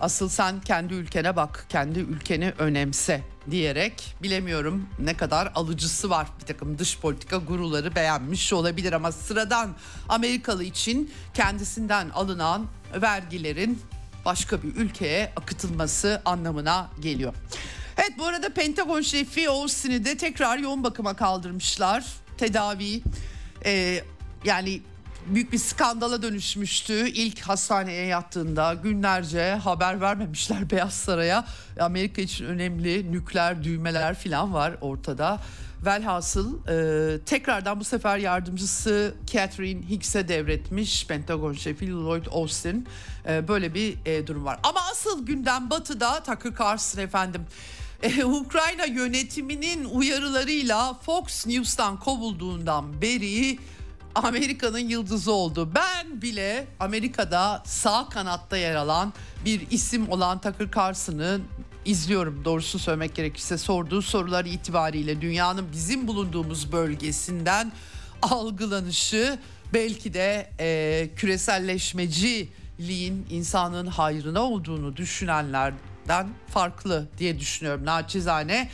Asıl sen kendi ülkene bak, kendi ülkeni önemse diyerek bilemiyorum ne kadar alıcısı var. Bir takım dış politika guruları beğenmiş olabilir ama sıradan Amerikalı için kendisinden alınan vergilerin başka bir ülkeye akıtılması anlamına geliyor. Evet bu arada Pentagon şefi Austin'i de tekrar yoğun bakıma kaldırmışlar. Tedavi e, yani büyük bir skandala dönüşmüştü. İlk hastaneye yattığında günlerce haber vermemişler Beyaz Saray'a. Amerika için önemli nükleer düğmeler falan var ortada. Velhasıl e, tekrardan bu sefer yardımcısı Catherine Hicks'e devretmiş Pentagon şefi Lloyd Austin. E, böyle bir e, durum var. Ama asıl gündem batıda Tucker Carlson efendim. Ee, Ukrayna yönetiminin uyarılarıyla Fox News'tan kovulduğundan beri Amerika'nın yıldızı oldu. Ben bile Amerika'da sağ kanatta yer alan bir isim olan Tucker Carlson'ın izliyorum doğrusu söylemek gerekirse sorduğu sorular itibariyle dünyanın bizim bulunduğumuz bölgesinden algılanışı belki de e, küreselleşmeciliğin insanın hayrına olduğunu düşünenlerden farklı diye düşünüyorum naçizane.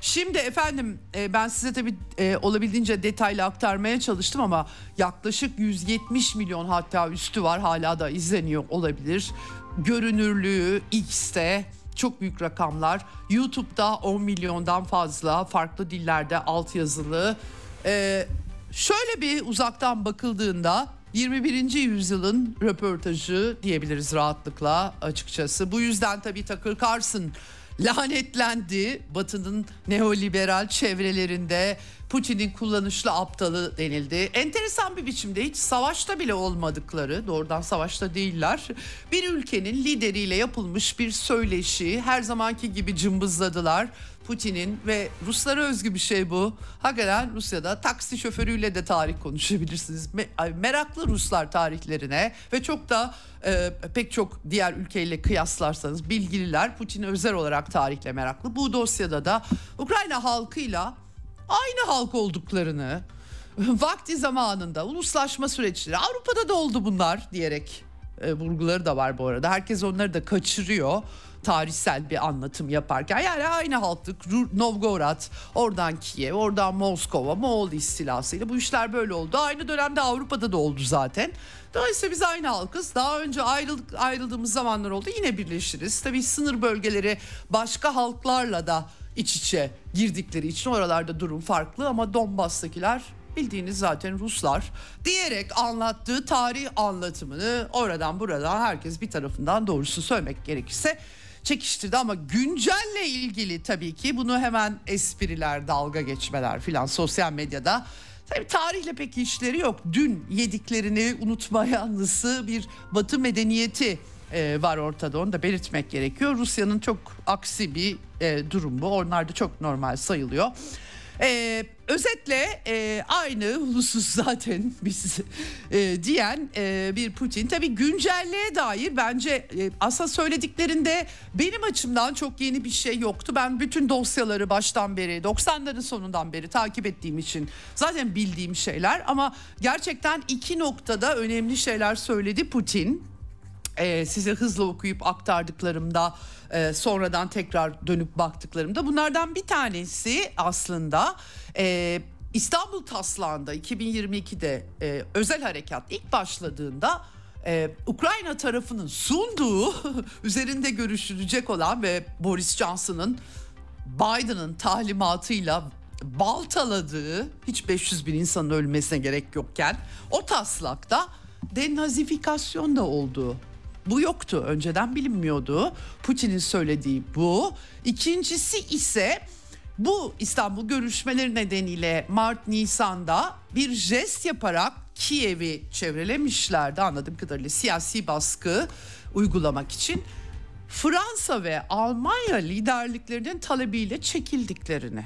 Şimdi efendim e, ben size tabii e, olabildiğince detaylı aktarmaya çalıştım ama yaklaşık 170 milyon hatta üstü var hala da izleniyor olabilir. Görünürlüğü X'te çok büyük rakamlar. YouTube'da 10 milyondan fazla farklı dillerde altyazılı. E, şöyle bir uzaktan bakıldığında 21. yüzyılın röportajı diyebiliriz rahatlıkla açıkçası. Bu yüzden tabii Tucker Carlson lanetlendi. Batı'nın neoliberal çevrelerinde Putin'in kullanışlı aptalı denildi. Enteresan bir biçimde hiç savaşta bile olmadıkları, doğrudan savaşta değiller. Bir ülkenin lideriyle yapılmış bir söyleşi her zamanki gibi cımbızladılar. Putin'in ve Ruslara özgü bir şey bu. Hakikaten Rusya'da taksi şoförüyle de tarih konuşabilirsiniz. Meraklı Ruslar tarihlerine ve çok da e, pek çok diğer ülkeyle kıyaslarsanız bilgililer Putin özel olarak tarihle meraklı. Bu dosyada da Ukrayna halkıyla aynı halk olduklarını vakti zamanında uluslaşma süreçleri Avrupa'da da oldu bunlar diyerek e, vurguları da var bu arada. Herkes onları da kaçırıyor tarihsel bir anlatım yaparken. Yani aynı halklık Novgorod, oradan Kiev, oradan Moskova, Moğol istilasıyla bu işler böyle oldu. Aynı dönemde Avrupa'da da oldu zaten. Dolayısıyla biz aynı halkız. Daha önce ayrıldık, ayrıldığımız zamanlar oldu. Yine birleşiriz. Tabii sınır bölgeleri başka halklarla da iç içe girdikleri için oralarda durum farklı ama Donbas'takiler bildiğiniz zaten Ruslar diyerek anlattığı tarih anlatımını oradan buradan herkes bir tarafından doğrusu söylemek gerekirse çekiştirdi ama güncelle ilgili tabii ki bunu hemen espriler, dalga geçmeler filan sosyal medyada Tabii tarihle pek işleri yok. Dün yediklerini unutmayanlısı bir batı medeniyeti e, var ortada onu da belirtmek gerekiyor. Rusya'nın çok aksi bir e, durum bu. Onlar da çok normal sayılıyor. Ee, özetle e, aynı husus zaten biz e, diyen e, bir Putin. Tabii güncelliğe dair bence e, asla söylediklerinde benim açımdan çok yeni bir şey yoktu. Ben bütün dosyaları baştan beri 90'ların sonundan beri takip ettiğim için zaten bildiğim şeyler. Ama gerçekten iki noktada önemli şeyler söyledi Putin. E, size hızlı okuyup aktardıklarımda e, sonradan tekrar dönüp baktıklarımda. Bunlardan bir tanesi aslında e, İstanbul taslağında 2022'de e, özel harekat ilk başladığında Ukrayna tarafının sunduğu üzerinde görüşülecek olan ve Boris Johnson'ın Biden'ın talimatıyla baltaladığı hiç 500 bin insanın ölmesine gerek yokken o taslakta denazifikasyon da olduğu bu yoktu. Önceden bilinmiyordu. Putin'in söylediği bu. İkincisi ise bu İstanbul görüşmeleri nedeniyle Mart Nisan'da bir jest yaparak Kiev'i çevrelemişlerdi anladığım kadarıyla siyasi baskı uygulamak için. Fransa ve Almanya liderliklerinin talebiyle çekildiklerini.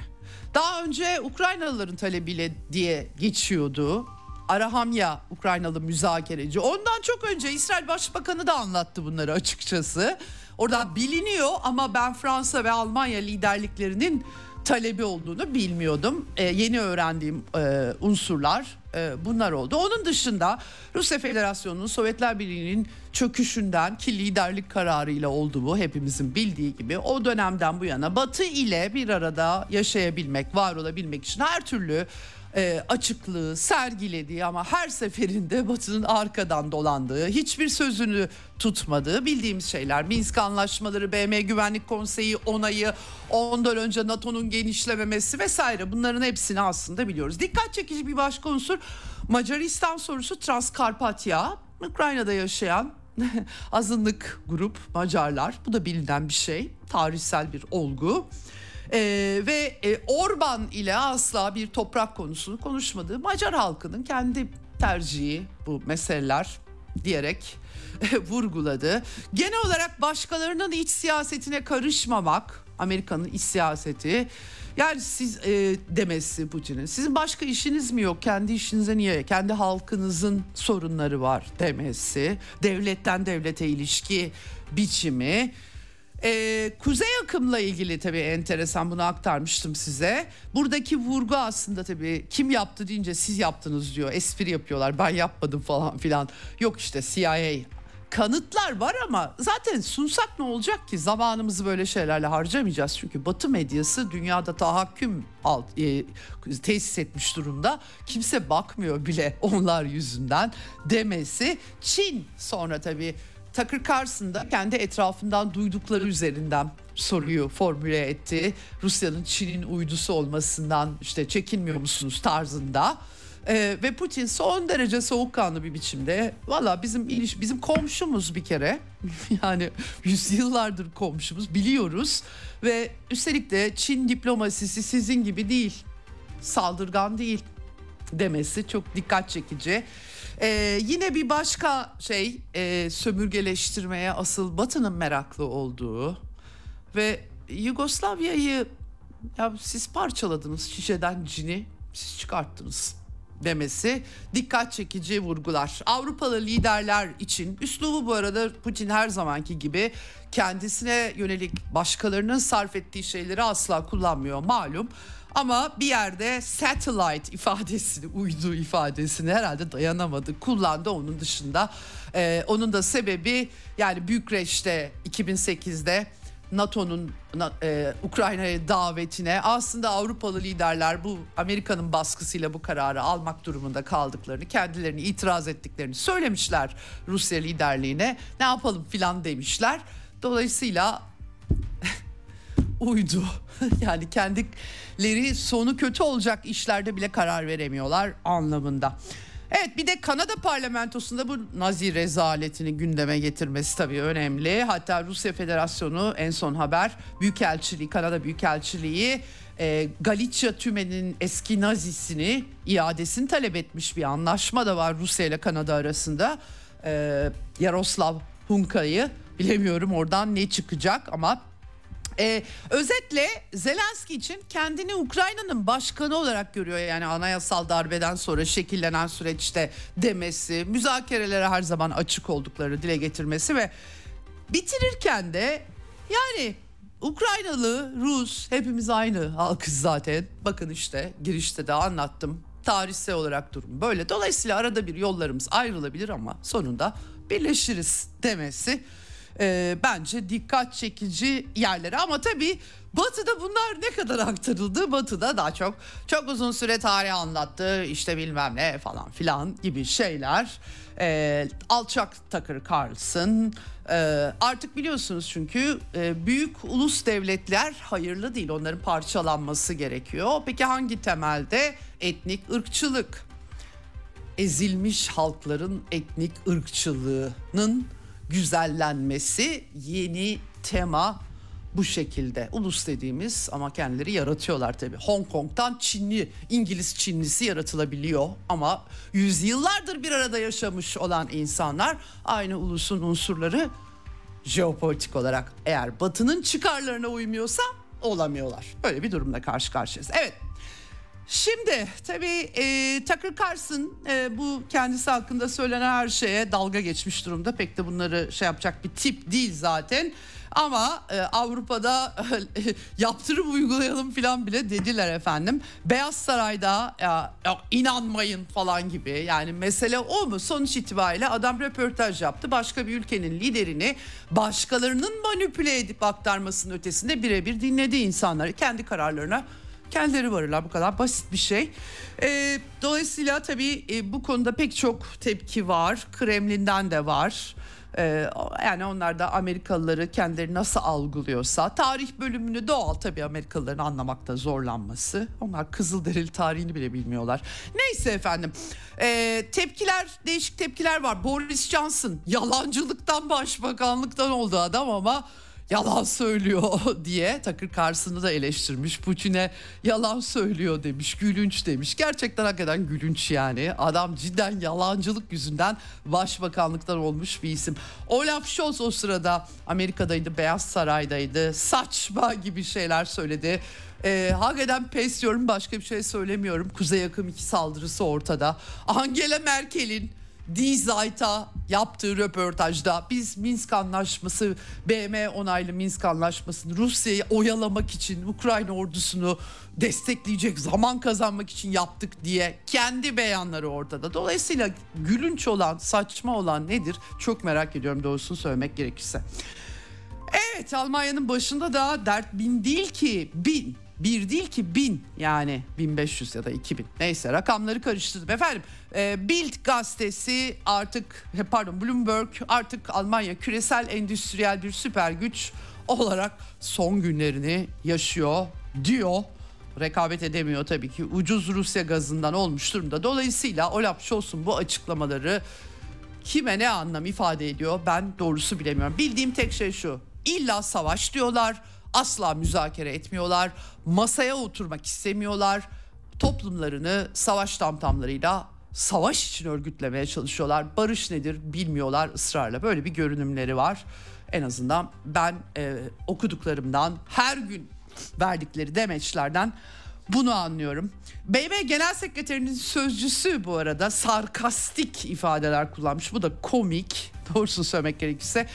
Daha önce Ukraynalıların talebiyle diye geçiyordu. Arahamya Ukraynalı müzakereci. Ondan çok önce İsrail Başbakanı da anlattı bunları açıkçası. Orada biliniyor ama ben Fransa ve Almanya liderliklerinin talebi olduğunu bilmiyordum. Ee, yeni öğrendiğim e, unsurlar e, bunlar oldu. Onun dışında Rusya Federasyonu'nun Sovyetler Birliği'nin çöküşünden ki liderlik kararıyla oldu bu hepimizin bildiği gibi o dönemden bu yana Batı ile bir arada yaşayabilmek, var olabilmek için her türlü e, açıklığı sergilediği ama her seferinde Batı'nın arkadan dolandığı, hiçbir sözünü tutmadığı bildiğimiz şeyler. Minsk anlaşmaları, BM Güvenlik Konseyi onayı, ondan önce NATO'nun genişlememesi vesaire bunların hepsini aslında biliyoruz. Dikkat çekici bir başka unsur Macaristan sorusu Transkarpatya, Ukrayna'da yaşayan azınlık grup Macarlar. Bu da bilinen bir şey, tarihsel bir olgu. Ee, ve e, Orban ile asla bir toprak konusunu konuşmadığı Macar halkının kendi tercihi bu meseleler diyerek vurguladı. Genel olarak başkalarının iç siyasetine karışmamak Amerika'nın iç siyaseti yani siz e, demesi Putin'in sizin başka işiniz mi yok? Kendi işinize niye kendi halkınızın sorunları var? demesi devletten devlete ilişki biçimi Ee, kuzey akımla ilgili tabii enteresan bunu aktarmıştım size. Buradaki vurgu aslında tabii kim yaptı deyince siz yaptınız diyor. Espri yapıyorlar ben yapmadım falan filan. Yok işte CIA kanıtlar var ama zaten sunsak ne olacak ki zamanımızı böyle şeylerle harcamayacağız çünkü Batı medyası dünyada tahakküm alt, e, tesis etmiş durumda kimse bakmıyor bile onlar yüzünden demesi Çin sonra tabii Tucker Carlson da kendi etrafından duydukları üzerinden soruyu formüle etti. Rusya'nın Çin'in uydusu olmasından işte çekinmiyor musunuz tarzında. Ee, ve Putin son derece soğukkanlı bir biçimde valla bizim iliş, bizim komşumuz bir kere yani yüzyıllardır komşumuz biliyoruz ve üstelik de Çin diplomasisi sizin gibi değil saldırgan değil demesi çok dikkat çekici. Ee, yine bir başka şey e, sömürgeleştirmeye asıl Batı'nın meraklı olduğu ve Yugoslavya'yı ya siz parçaladınız şişeden cini siz çıkarttınız demesi dikkat çekici vurgular. Avrupalı liderler için üslubu bu arada Putin her zamanki gibi kendisine yönelik başkalarının sarf ettiği şeyleri asla kullanmıyor malum. Ama bir yerde satellite ifadesini, uydu ifadesini herhalde dayanamadı. Kullandı onun dışında. Ee, onun da sebebi yani Bükreş'te 2008'de NATO'nun e, Ukrayna'ya davetine aslında Avrupalı liderler bu Amerika'nın baskısıyla bu kararı almak durumunda kaldıklarını, kendilerini itiraz ettiklerini söylemişler Rusya liderliğine. Ne yapalım filan demişler. Dolayısıyla uydu. yani kendileri sonu kötü olacak işlerde bile karar veremiyorlar anlamında. Evet bir de Kanada parlamentosunda bu Nazi rezaletini gündeme getirmesi tabii önemli. Hatta Rusya Federasyonu en son haber Büyükelçiliği, Kanada Büyükelçiliği e, Galicia tümenin eski Nazisini iadesini talep etmiş bir anlaşma da var Rusya ile Kanada arasında. E, Yaroslav Hunka'yı bilemiyorum oradan ne çıkacak ama ee, özetle Zelenski için kendini Ukrayna'nın başkanı olarak görüyor. Yani anayasal darbeden sonra şekillenen süreçte demesi, müzakerelere her zaman açık oldukları dile getirmesi ve bitirirken de yani Ukraynalı, Rus hepimiz aynı halkız zaten. Bakın işte girişte de anlattım. Tarihsel olarak durum böyle. Dolayısıyla arada bir yollarımız ayrılabilir ama sonunda birleşiriz demesi e, bence dikkat çekici yerleri ama tabii Batı'da bunlar ne kadar aktarıldı? Batı'da daha çok çok uzun süre tarih anlattı işte bilmem ne falan filan gibi şeyler. E, alçak Tucker Carlson e, artık biliyorsunuz çünkü e, büyük ulus devletler hayırlı değil onların parçalanması gerekiyor. Peki hangi temelde? Etnik ırkçılık ezilmiş halkların etnik ırkçılığının güzellenmesi yeni tema bu şekilde. Ulus dediğimiz ama kendileri yaratıyorlar tabii. Hong Kong'dan Çinli, İngiliz Çinlisi yaratılabiliyor ama yüzyıllardır bir arada yaşamış olan insanlar aynı ulusun unsurları jeopolitik olarak eğer batının çıkarlarına uymuyorsa olamıyorlar. Böyle bir durumda karşı karşıyayız. Evet Şimdi tabii e, Tucker Carlson e, bu kendisi hakkında söylenen her şeye dalga geçmiş durumda. Pek de bunları şey yapacak bir tip değil zaten. Ama e, Avrupa'da yaptırım uygulayalım falan bile dediler efendim. Beyaz Saray'da ya, yok, inanmayın falan gibi yani mesele o mu? Sonuç itibariyle adam röportaj yaptı. Başka bir ülkenin liderini başkalarının manipüle edip aktarmasının ötesinde birebir dinledi insanları. Kendi kararlarına kendileri varırlar bu kadar basit bir şey. E, dolayısıyla tabii e, bu konuda pek çok tepki var. Kremlin'den de var. Ee, yani onlar da Amerikalıları kendileri nasıl algılıyorsa tarih bölümünü doğal tabii Amerikalıların anlamakta zorlanması. Onlar Kızılderili tarihini bile bilmiyorlar. Neyse efendim ee, tepkiler değişik tepkiler var. Boris Johnson yalancılıktan başbakanlıktan oldu adam ama yalan söylüyor diye Takır Carson'ı da eleştirmiş. Putin'e yalan söylüyor demiş, gülünç demiş. Gerçekten hakikaten gülünç yani. Adam cidden yalancılık yüzünden başbakanlıktan olmuş bir isim. Olaf Scholz o sırada Amerika'daydı, Beyaz Saray'daydı. Saçma gibi şeyler söyledi. Ee, hakikaten pes diyorum başka bir şey söylemiyorum. Kuzey yakın iki saldırısı ortada. Angela Merkel'in Die Zeit'a yaptığı röportajda biz Minsk Anlaşması, BM onaylı Minsk Anlaşması'nı Rusya'yı oyalamak için Ukrayna ordusunu destekleyecek zaman kazanmak için yaptık diye kendi beyanları ortada. Dolayısıyla gülünç olan, saçma olan nedir? Çok merak ediyorum doğrusunu söylemek gerekirse. Evet Almanya'nın başında da dert bin değil ki bin. Bir değil ki bin yani 1500 ya da 2000 neyse rakamları karıştırdım efendim. E, Bild gazetesi artık pardon Bloomberg artık Almanya küresel endüstriyel bir süper güç olarak son günlerini yaşıyor diyor. Rekabet edemiyor tabii ki ucuz Rusya gazından olmuş durumda. Dolayısıyla Olaf Scholz'un bu açıklamaları kime ne anlam ifade ediyor ben doğrusu bilemiyorum. Bildiğim tek şey şu illa savaş diyorlar asla müzakere etmiyorlar masaya oturmak istemiyorlar toplumlarını savaş tamtamlarıyla savaş için örgütlemeye çalışıyorlar barış nedir bilmiyorlar ısrarla böyle bir görünümleri var en azından ben e, okuduklarımdan her gün verdikleri demeçlerden bunu anlıyorum. BM Genel Sekreterinin sözcüsü bu arada sarkastik ifadeler kullanmış. Bu da komik. Doğrusunu söylemek gerekirse.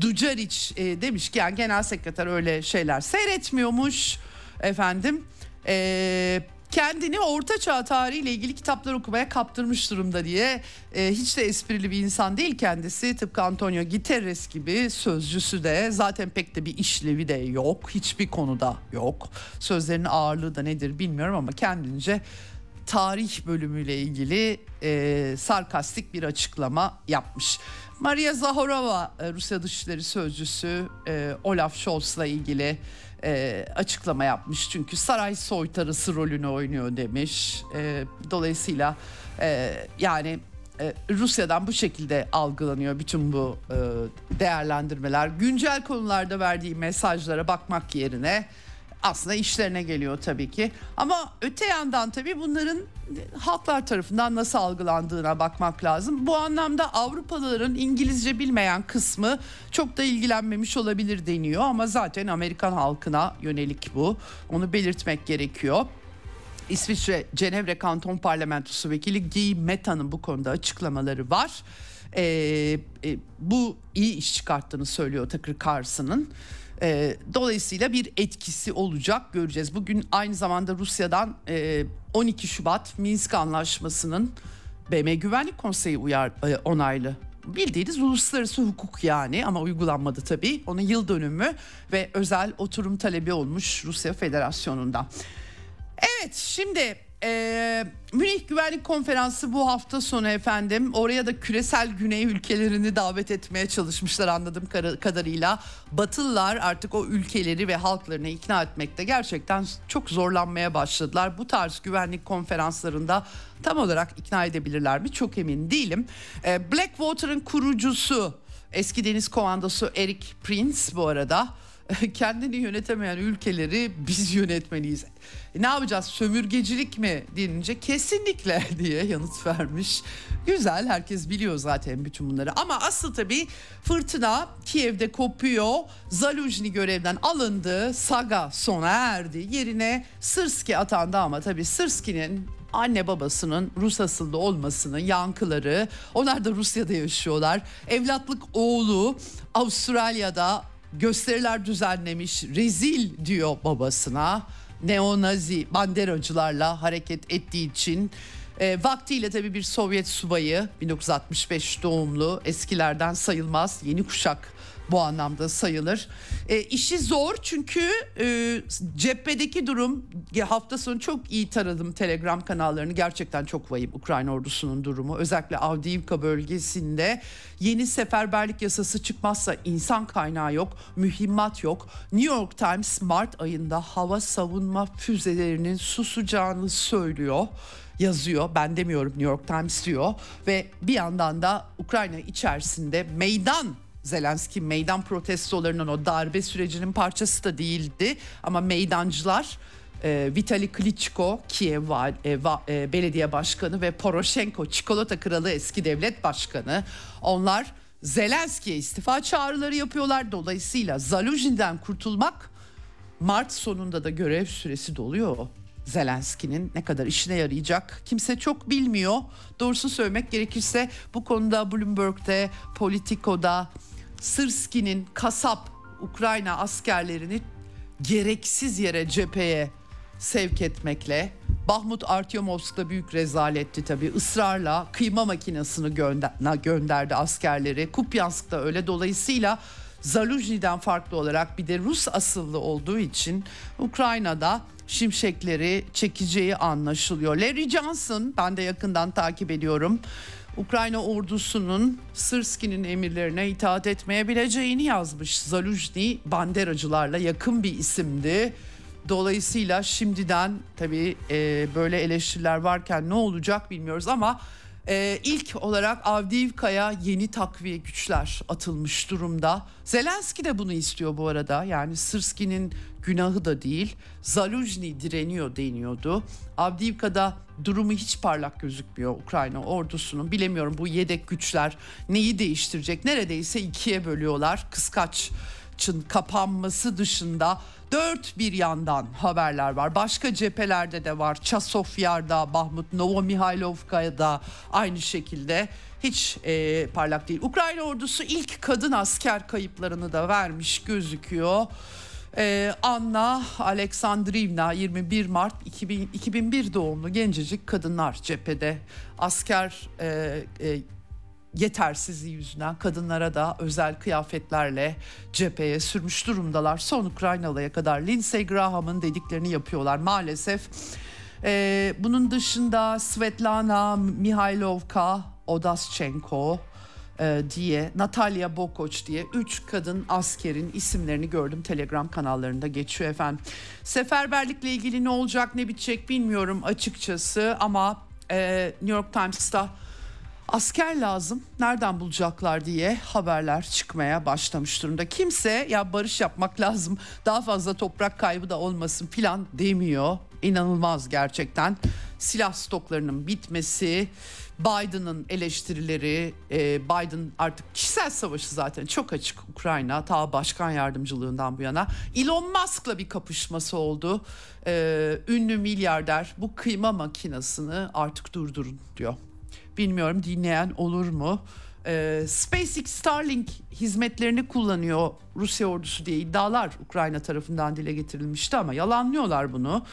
Ducaric e, demiş ki yani genel sekreter öyle şeyler seyretmiyormuş efendim. E, kendini orta çağ tarihiyle ilgili kitaplar okumaya kaptırmış durumda diye. E, hiç de esprili bir insan değil kendisi. Tıpkı Antonio Guterres gibi sözcüsü de. Zaten pek de bir işlevi de yok. Hiçbir konuda yok. Sözlerinin ağırlığı da nedir bilmiyorum ama kendince tarih bölümüyle ilgili e, sarkastik bir açıklama yapmış. Maria Zahorova e, Rusya Dışişleri Sözcüsü e, Olaf Scholz'la ilgili e, açıklama yapmış. Çünkü saray soytarısı rolünü oynuyor demiş. E, dolayısıyla e, yani e, Rusya'dan bu şekilde algılanıyor bütün bu e, değerlendirmeler. Güncel konularda verdiği mesajlara bakmak yerine aslında işlerine geliyor tabii ki. Ama öte yandan tabii bunların halklar tarafından nasıl algılandığına bakmak lazım. Bu anlamda Avrupalıların İngilizce bilmeyen kısmı çok da ilgilenmemiş olabilir deniyor ama zaten Amerikan halkına yönelik bu. Onu belirtmek gerekiyor. İsviçre Cenevre Kanton Parlamentosu Vekili Guy Meta'nın bu konuda açıklamaları var. Ee, e, bu iyi iş çıkarttığını söylüyor Tucker Carlson'ın. E, dolayısıyla bir etkisi olacak göreceğiz. Bugün aynı zamanda Rusya'dan e, 12 Şubat Minsk Anlaşması'nın BM Güvenlik Konseyi uyar, e, onaylı bildiğiniz uluslararası hukuk yani ama uygulanmadı tabii. Onun yıl dönümü ve özel oturum talebi olmuş Rusya Federasyonu'nda. Evet şimdi e, Münih Güvenlik Konferansı bu hafta sonu efendim. Oraya da küresel güney ülkelerini davet etmeye çalışmışlar anladığım kadarıyla. Batılılar artık o ülkeleri ve halklarını ikna etmekte gerçekten çok zorlanmaya başladılar. Bu tarz güvenlik konferanslarında tam olarak ikna edebilirler mi çok emin değilim. E, Blackwater'ın kurucusu eski deniz komandosu Eric Prince bu arada kendini yönetemeyen ülkeleri biz yönetmeliyiz. E ne yapacağız sömürgecilik mi denince kesinlikle diye yanıt vermiş. Güzel herkes biliyor zaten bütün bunları ama asıl tabii fırtına Kiev'de kopuyor. Zaluzhny görevden alındı. Saga sona erdi. Yerine Sırski atandı ama tabii Sırski'nin anne babasının Rus asıllı olmasının yankıları. Onlar da Rusya'da yaşıyorlar. Evlatlık oğlu Avustralya'da gösteriler düzenlemiş rezil diyor babasına. Neonazi banderacılarla hareket ettiği için e, vaktiyle tabii bir Sovyet subayı 1965 doğumlu eskilerden sayılmaz yeni kuşak bu anlamda sayılır. E, işi zor çünkü e, cephedeki durum hafta sonu çok iyi taradım Telegram kanallarını gerçekten çok vahim Ukrayna ordusunun durumu. Özellikle Avdiivka bölgesinde yeni seferberlik yasası çıkmazsa insan kaynağı yok, mühimmat yok. New York Times Mart ayında hava savunma füzelerinin susacağını söylüyor yazıyor. Ben demiyorum New York Times diyor ve bir yandan da Ukrayna içerisinde meydan Zelenski meydan protestolarının o darbe sürecinin parçası da değildi ama meydancılar e, Vitali Klitschko Kiev e, va, e, belediye başkanı ve Poroshenko çikolata kralı eski devlet başkanı onlar Zelenski'ye istifa çağrıları yapıyorlar. Dolayısıyla Zaluzhin'den kurtulmak Mart sonunda da görev süresi doluyor. Zelenski'nin ne kadar işine yarayacak kimse çok bilmiyor. Doğrusu söylemek gerekirse bu konuda Bloomberg'de, Politico'da Sırski'nin kasap Ukrayna askerlerini gereksiz yere cepheye sevk etmekle Bahmut Artyomovsk'ta büyük rezaletti tabii. Israrla kıyma makinesini gönder gönderdi askerleri. Kupyansk'ta öyle. Dolayısıyla Zaluzhny'den farklı olarak bir de Rus asıllı olduğu için Ukrayna'da şimşekleri çekeceği anlaşılıyor. Larry Johnson ben de yakından takip ediyorum. Ukrayna ordusunun Sırski'nin emirlerine itaat etmeyebileceğini yazmış. Zaluzhny banderacılarla yakın bir isimdi. Dolayısıyla şimdiden tabii e, böyle eleştiriler varken ne olacak bilmiyoruz ama e, ilk olarak Avdiivka'ya yeni takviye güçler atılmış durumda. Zelenski de bunu istiyor bu arada. Yani Sırski'nin günahı da değil. Zaluzhny direniyor deniyordu. Avdiivka'da durumu hiç parlak gözükmüyor Ukrayna ordusunun. Bilemiyorum bu yedek güçler neyi değiştirecek? Neredeyse ikiye bölüyorlar. Kıskaç'ın kapanması dışında dört bir yandan haberler var. Başka cephelerde de var. Çasofyar'da, Bahmut Novomihailovka'da aynı şekilde hiç e, parlak değil. Ukrayna ordusu ilk kadın asker kayıplarını da vermiş gözüküyor. Ee, Anna Aleksandrivna 21 Mart 2000, 2001 doğumlu gencecik kadınlar cephede asker e, e, yetersizliği yüzünden kadınlara da özel kıyafetlerle cepheye sürmüş durumdalar. Son Ukraynalı'ya kadar Lindsey Graham'ın dediklerini yapıyorlar maalesef. Ee, bunun dışında Svetlana Mihailovka, Odaschenko, e, diye Natalya Bokoç diye 3 kadın askerin isimlerini gördüm Telegram kanallarında geçiyor efendim. Seferberlikle ilgili ne olacak ne bitecek bilmiyorum açıkçası ama e, New York Times'ta asker lazım nereden bulacaklar diye haberler çıkmaya başlamış durumda. Kimse ya barış yapmak lazım daha fazla toprak kaybı da olmasın filan demiyor. İnanılmaz gerçekten silah stoklarının bitmesi, Biden'ın eleştirileri, e, Biden artık kişisel savaşı zaten çok açık Ukrayna ta başkan yardımcılığından bu yana. Elon Musk'la bir kapışması oldu. E, ünlü milyarder bu kıyma makinesini artık durdurun diyor. Bilmiyorum dinleyen olur mu? e, SpaceX Starlink hizmetlerini kullanıyor Rusya ordusu diye iddialar Ukrayna tarafından dile getirilmişti ama yalanlıyorlar bunu.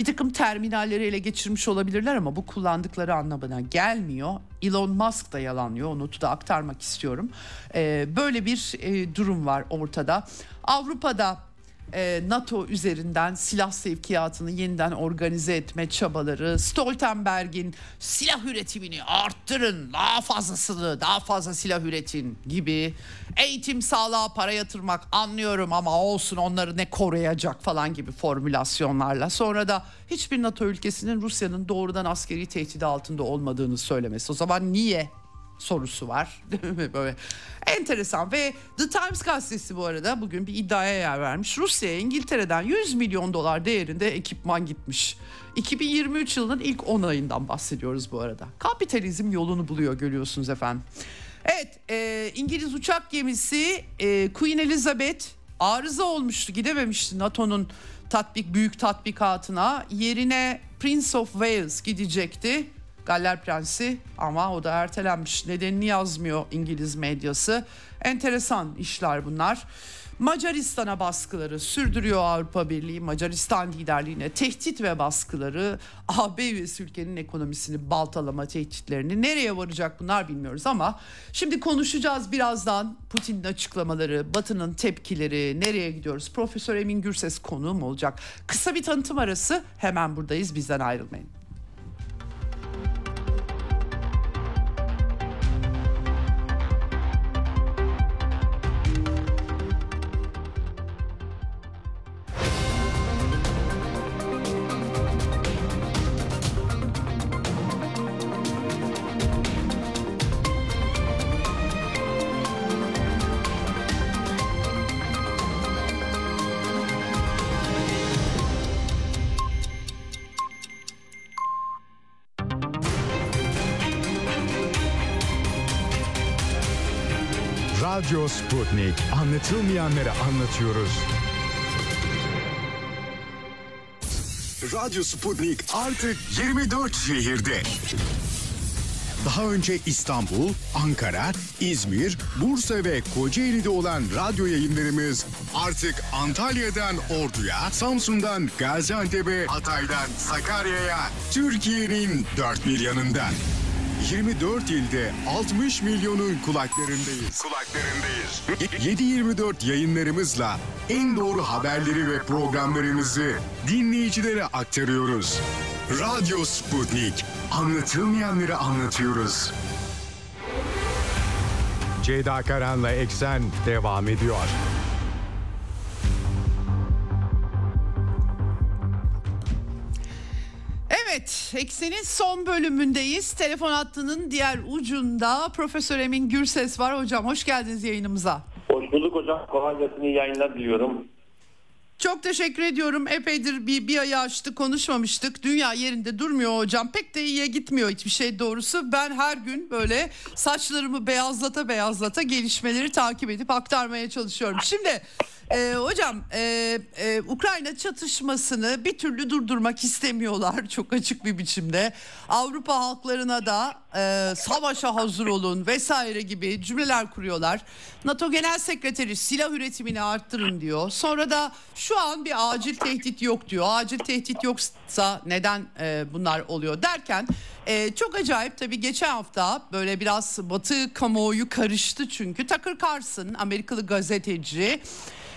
Bir takım terminalleri ele geçirmiş olabilirler ama bu kullandıkları anlamına gelmiyor. Elon Musk da yalanlıyor o da aktarmak istiyorum. E, böyle bir e, durum var ortada. Avrupa'da e, NATO üzerinden silah sevkiyatını yeniden organize etme çabaları, Stoltenberg'in silah üretimini arttırın, daha fazlasını, daha fazla silah üretin gibi eğitim sağlığa para yatırmak anlıyorum ama olsun onları ne koruyacak falan gibi formülasyonlarla. Sonra da hiçbir NATO ülkesinin Rusya'nın doğrudan askeri tehdidi altında olmadığını söylemesi. O zaman niye sorusu var. Böyle enteresan ve The Times gazetesi bu arada bugün bir iddiaya yer vermiş. Rusya'ya İngiltere'den 100 milyon dolar değerinde ekipman gitmiş. 2023 yılının ilk 10 ayından bahsediyoruz bu arada. Kapitalizm yolunu buluyor görüyorsunuz efendim. Evet e, İngiliz uçak gemisi e, Queen Elizabeth arıza olmuştu gidememişti NATO'nun tatbik büyük tatbikatına yerine Prince of Wales gidecekti Galler Prensi ama o da ertelenmiş. Nedenini yazmıyor İngiliz medyası. Enteresan işler bunlar. Macaristan'a baskıları sürdürüyor Avrupa Birliği. Macaristan liderliğine tehdit ve baskıları AB üyesi ülkenin ekonomisini baltalama tehditlerini nereye varacak bunlar bilmiyoruz ama şimdi konuşacağız birazdan Putin'in açıklamaları, Batı'nın tepkileri, nereye gidiyoruz? Profesör Emin Gürses konuğum olacak. Kısa bir tanıtım arası hemen buradayız bizden ayrılmayın. Radyo Sputnik. Anlatılmayanları anlatıyoruz. Radyo Sputnik artık 24 şehirde. Daha önce İstanbul, Ankara, İzmir, Bursa ve Kocaeli'de olan radyo yayınlarımız artık Antalya'dan Ordu'ya, Samsun'dan Gaziantep'e, Hatay'dan Sakarya'ya, Türkiye'nin dört bir yanından. 24 ilde 60 milyonun kulaklarındayız. Kulaklarındayız. 7-24 yayınlarımızla en doğru haberleri ve programlarımızı dinleyicilere aktarıyoruz. Radyo Sputnik. Anlatılmayanları anlatıyoruz. Ceyda Karan'la Eksen devam ediyor. Eksen'in son bölümündeyiz. Telefon hattının diğer ucunda Profesör Emin Gürses var. Hocam hoş geldiniz yayınımıza. Hoş bulduk hocam. Kolay gelsin. iyi yayınlar diliyorum. Çok teşekkür ediyorum. Epeydir bir, bir ayı açtı konuşmamıştık. Dünya yerinde durmuyor hocam. Pek de iyiye gitmiyor hiçbir şey doğrusu. Ben her gün böyle saçlarımı beyazlata beyazlata gelişmeleri takip edip aktarmaya çalışıyorum. Şimdi e, hocam e, e, Ukrayna çatışmasını bir türlü durdurmak istemiyorlar çok açık bir biçimde. Avrupa halklarına da e, savaşa hazır olun vesaire gibi cümleler kuruyorlar. NATO Genel Sekreteri silah üretimini arttırın diyor. Sonra da şu an bir acil tehdit yok diyor. Acil tehdit yoksa neden e, bunlar oluyor derken e, çok acayip tabii geçen hafta böyle biraz Batı kamuoyu karıştı çünkü Tucker Carlson Amerikalı gazeteci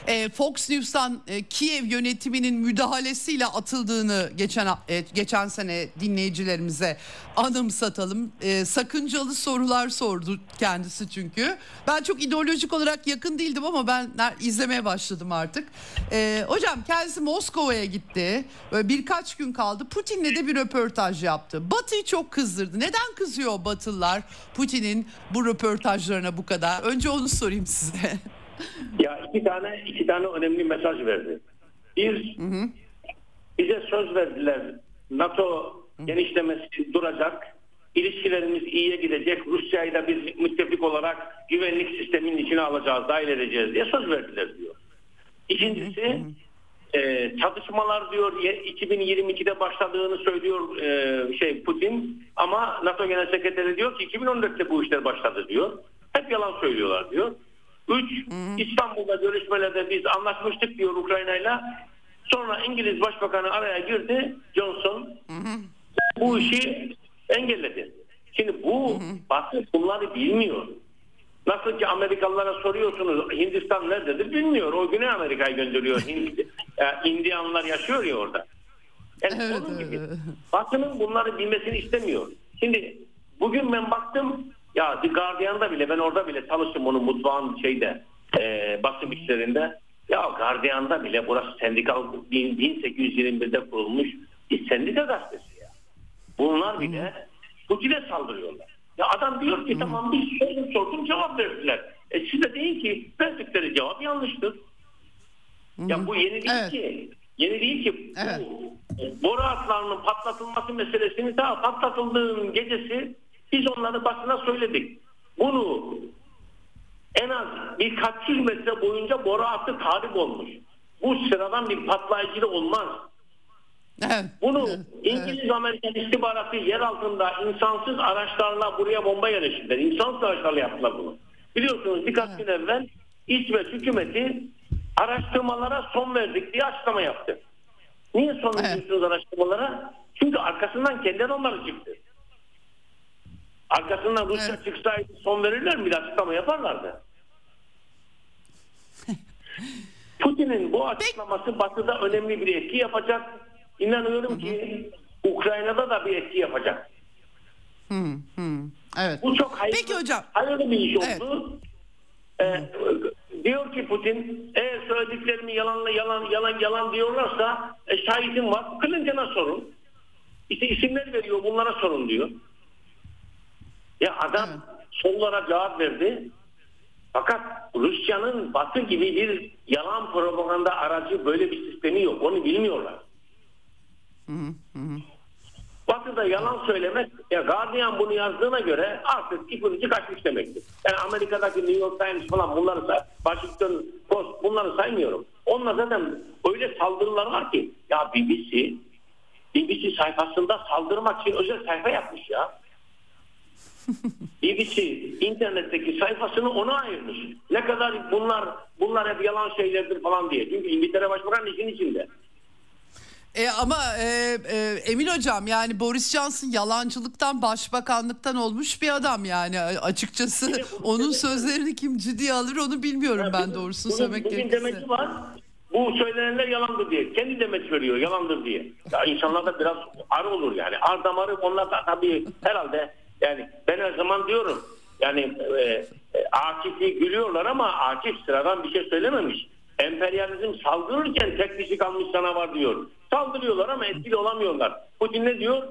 e, Fox News'tan e, Kiev yönetiminin müdahalesiyle atıldığını geçen e, geçen sene dinleyicilerimize anımsatalım. E, sakıncalı sorular sordu kendisi çünkü. Ben çok ideolojik olarak yakın değildim ama ben izlemeye başladım artık. E, hocam kendisi Moskova'ya gitti. Böyle birkaç gün kaldı. Putin'le de bir röportaj yaptı. Batı'yı çok kızdırdı. Neden kızıyor Batılılar Putin'in bu röportajlarına bu kadar? Önce onu sorayım size. Ya iki tane iki tane önemli mesaj verdi. Bir, hı hı. bize söz verdiler. NATO genişlemesi duracak. İlişkilerimiz iyiye gidecek. Rusya'yı da biz müttefik olarak güvenlik sisteminin içine alacağız, dahil edeceğiz diye söz verdiler diyor. İkincisi. E, çatışmalar diyor 2022'de başladığını söylüyor e, şey Putin ama NATO Genel Sekreteri diyor ki 2014'te bu işler başladı diyor. Hep yalan söylüyorlar diyor. Üç, İstanbul'da görüşmelerde biz anlaşmıştık diyor Ukrayna'yla. Sonra İngiliz Başbakanı araya girdi Johnson. Bu işi engelledi. Şimdi bu Batı bunları bilmiyor. Nasıl ki Amerikalılara soruyorsunuz Hindistan nerededir bilmiyor. O Güney Amerika'yı gönderiyor. Hind, e, Indiyanlar yaşıyor ya orada. Yani evet, onun gibi. Batı'nın bunları bilmesini istemiyor. Şimdi bugün ben baktım ya The Guardian'da bile ben orada bile çalıştım onun mutfağın şeyde e, basım işlerinde. Ya Guardian'da bile burası sendikal 1821'de kurulmuş bir sendika gazetesi ya. Bunlar bile Putin'e saldırıyorlar. Ya adam diyor ki tamam biz sordum sordum cevap verdiler. E siz de deyin ki verdikleri cevap yanlıştır. Ya bu yeni değil evet. ki. Yeni değil ki. Evet. Bu boru hatlarının patlatılması meselesini daha patlatıldığının gecesi biz onları basına söyledik. Bunu en az birkaç yüz metre boyunca boru hattı tahrip olmuş. Bu sıradan bir patlayıcı da olmaz. Evet, Bunu evet, İngiliz. Amerikan istihbaratı yer altında insansız araçlarla buraya bomba yerleştirdiler. İnsansız araçlarla yaptılar bunu. Biliyorsunuz birkaç evet. gün evvel İsveç hükümeti araştırmalara son verdik diye açıklama yaptı. Niye son veriyorsunuz evet. araştırmalara? Çünkü arkasından kendileri onları çıktı. Arkasından Rusya evet. çıksaydı son verirler mi? Bir açıklama yaparlardı. Putin'in bu açıklaması Batı'da önemli bir etki yapacak. İnanıyorum ki Ukrayna'da da bir etki yapacak. Hı hı. Evet. Bu çok hayırlı, Peki hocam. hayırlı bir iş oldu. Evet. Ee, diyor ki Putin eğer söylediklerimi yalanla yalan yalan yalan diyorlarsa e, şahidim var. Clinton'a sorun. İşte isimler veriyor bunlara sorun diyor. Ya adam evet. sollara cevap verdi. Fakat Rusya'nın Batı gibi bir yalan propaganda aracı böyle bir sistemi yok. Onu bilmiyorlar. Hı hı. Batı'da yalan söylemek, ya Guardian bunu yazdığına göre artık ipinici kaçmış demektir. Yani Amerika'daki New York Times falan bunları say, Washington Post bunları saymıyorum. Onlar zaten öyle saldırılar var ki ya BBC sayfasında saldırmak için özel sayfa yapmış ya. BBC internetteki sayfasını ona ayırmış. Ne kadar bunlar bunlar hep yalan şeylerdir falan diye. Çünkü İngiltere Başbakanı işin içinde. E ama e, e, Emin hocam yani Boris Johnson yalancılıktan başbakanlıktan olmuş bir adam yani açıkçası onun sözlerini kim ciddiye alır onu bilmiyorum ben Bugün- doğrusunu bugün- söylemek bugün gerekirse. demeci var. Bu söylenenler yalandır diye. Kendi demet veriyor yalandır diye. Ya insanlar da biraz ar olur yani. Ar damarı onlar da tabii herhalde yani ben her zaman diyorum yani e, e, Akif'i gülüyorlar ama Akif sıradan bir şey söylememiş. Emperyalizm saldırırken tek kişi kalmış canavar diyor. Saldırıyorlar ama etkili olamıyorlar. Putin ne diyor?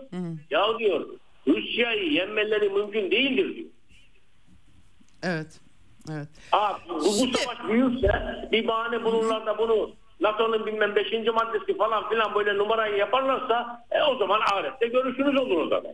Ya diyor Rusya'yı yenmeleri mümkün değildir diyor. Evet. Evet. Aa, bu, bu savaş büyürse bir bahane bulurlar da bunu NATO'nun bilmem 5. maddesi falan filan böyle numarayı yaparlarsa e, o zaman ahirette görüşünüz olur o zaman.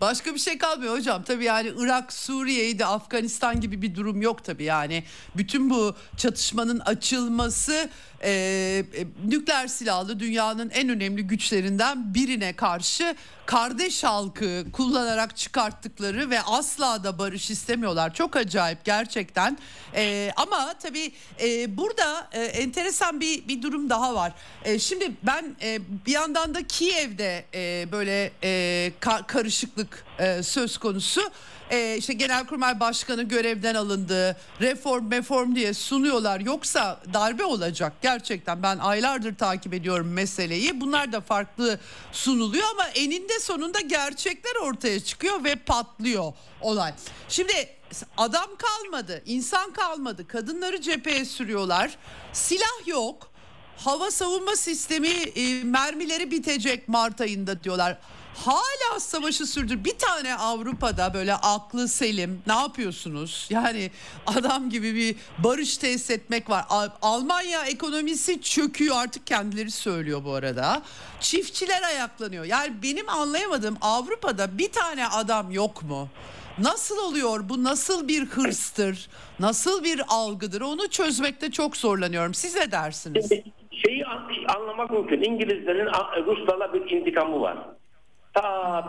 Başka bir şey kalmıyor hocam. Tabii yani Irak, Suriye'ydi, Afganistan gibi bir durum yok tabii yani. Bütün bu çatışmanın açılması e, e, nükleer silahlı dünyanın en önemli güçlerinden birine karşı kardeş halkı kullanarak çıkarttıkları ve asla da barış istemiyorlar. Çok acayip gerçekten. E, ama tabii e, burada e, enteresan bir bir durum daha var. E, şimdi ben e, bir yandan da Kiev'de e, böyle e, ka- karışıklık e, söz konusu. E, işte Genelkurmay Başkanı görevden alındı. Reform reform diye sunuyorlar. Yoksa darbe olacak gerçekten. Ben aylardır takip ediyorum meseleyi. Bunlar da farklı sunuluyor ama eninde sonunda gerçekler ortaya çıkıyor ve patlıyor olay. Şimdi adam kalmadı, insan kalmadı. Kadınları cepheye sürüyorlar. Silah yok. Hava savunma sistemi e, mermileri bitecek Mart ayında diyorlar. Hala savaşı sürdür. Bir tane Avrupa'da böyle aklı selim ne yapıyorsunuz? Yani adam gibi bir barış tesis etmek var. Al- Almanya ekonomisi çöküyor artık kendileri söylüyor bu arada. Çiftçiler ayaklanıyor. Yani benim anlayamadığım Avrupa'da bir tane adam yok mu? Nasıl oluyor bu nasıl bir hırstır nasıl bir algıdır onu çözmekte çok zorlanıyorum siz ne dersiniz? Şeyi an- anlamak mümkün. İngilizlerin Ruslarla bir intikamı var. Ta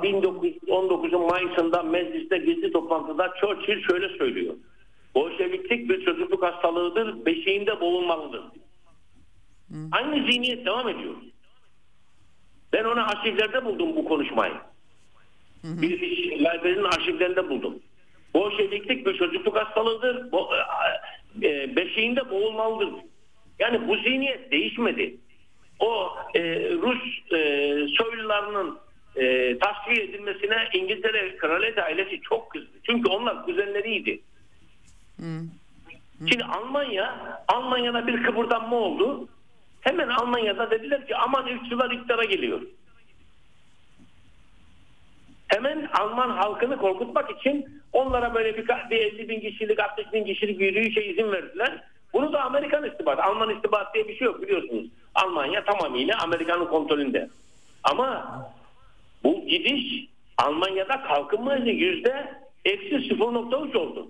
1919'un Mayıs'ında mecliste gizli toplantıda Churchill şöyle söylüyor. Bolşeviklik bir çocukluk hastalığıdır, beşiğinde boğulmalıdır. Aynı zihniyet devam ediyor. Ben ona arşivlerde buldum bu konuşmayı. Bir library'nin arşivlerinde buldum. Bolşeviklik bir çocukluk hastalığıdır, bo- e, beşiğinde boğulmalıdır. Yani bu zihniyet değişmedi. O e, Rus e, soylularının e, tasfiye edilmesine İngiltere kraliyet ailesi çok kızdı. Çünkü onlar kuzenleriydi. Şimdi Almanya, Almanya'da bir kıpırdanma oldu. Hemen Almanya'da dediler ki aman ırkçılar iktidara geliyor. Hemen Alman halkını korkutmak için onlara böyle bir, bir 50 bin kişilik 60 bin kişilik yürüyüşe izin verdiler. Bunu da Amerikan istihbaratı. Alman istihbaratı diye bir şey yok biliyorsunuz. Almanya tamamıyla Amerika'nın kontrolünde. Ama bu gidiş Almanya'da kalkınma hızı yüzde eksi 0.3 oldu.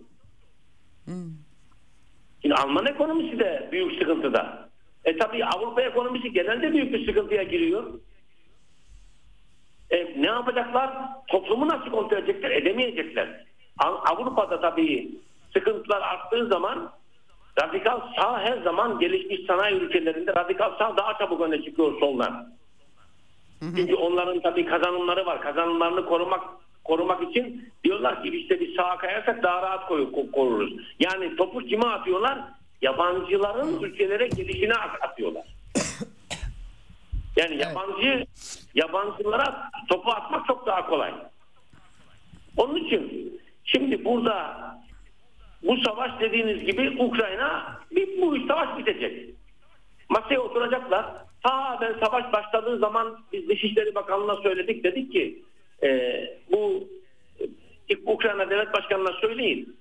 Şimdi Alman ekonomisi de büyük sıkıntıda. E tabi Avrupa ekonomisi genelde büyük bir sıkıntıya giriyor. E, ne yapacaklar? Toplumu nasıl kontrol edecekler? Edemeyecekler. Av- Avrupa'da tabii sıkıntılar arttığı zaman radikal sağ her zaman gelişmiş sanayi ülkelerinde radikal sağ daha çabuk öne çıkıyor soldan. Çünkü onların tabii kazanımları var. Kazanımlarını korumak korumak için diyorlar ki işte biz sağa kayarsak daha rahat koy- ko- koruruz. Yani topu kime atıyorlar? Yabancıların ülkelere gelişine at- atıyorlar. Yani yabancı yabancılara topu atmak çok daha kolay. Onun için şimdi burada bu savaş dediğiniz gibi Ukrayna bir, bu savaş bitecek. Masaya oturacaklar. Ta ben savaş başladığı zaman biz Dışişleri Bakanlığı'na söyledik dedik ki e, bu e, Ukrayna Devlet Başkanı'na söyleyin.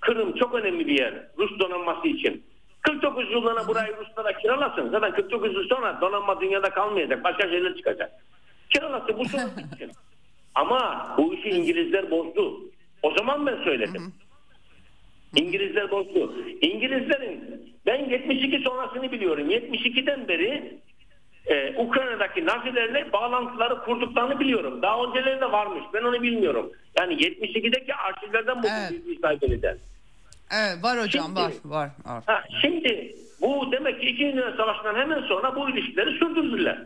Kırım çok önemli bir yer Rus donanması için. 49 yılına burayı Ruslara kiralasın. Zaten 49 yıl sonra donanma dünyada kalmayacak. Başka şeyler çıkacak. Kiralasın bu sorun bitsin. Ama bu işi İngilizler bozdu. O zaman ben söyledim. İngilizler bozdu. İngilizlerin ben 72 sonrasını biliyorum. 72'den beri e, Ukrayna'daki Nazilerle bağlantıları kurduklarını biliyorum. Daha önceleri de varmış. Ben onu bilmiyorum. Yani 72'deki arşivlerden bu Evet. bilgiyi sahibi Evet var hocam Şimdi- var var. var. Ha, şimdi bu demek ki İkinci Dünya Savaşı'ndan hemen sonra bu ilişkileri sürdürdüler.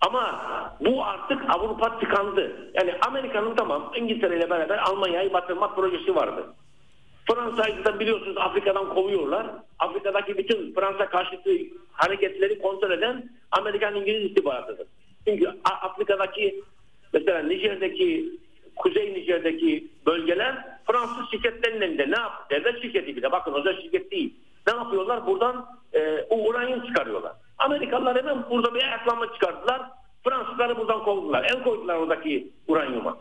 Ama bu artık Avrupa tıkandı. Yani Amerika'nın tamam İngiltere ile beraber Almanya'yı batırma projesi vardı. Fransa'yı da biliyorsunuz Afrika'dan kovuyorlar. Afrika'daki bütün Fransa karşıtı hareketleri kontrol eden Amerikan İngiliz istihbaratıdır. Çünkü Afrika'daki mesela Nijer'deki Kuzey Nijer'deki bölgeler Fransız şirketlerinin elinde. Ne yap? Devlet şirketi bile. Bakın özel şirket değil. Ne yapıyorlar? Buradan e, uranyum çıkarıyorlar. Amerikalılar hemen burada bir ayaklanma çıkardılar. Fransızları buradan kovdular. El koydular oradaki uranyuma.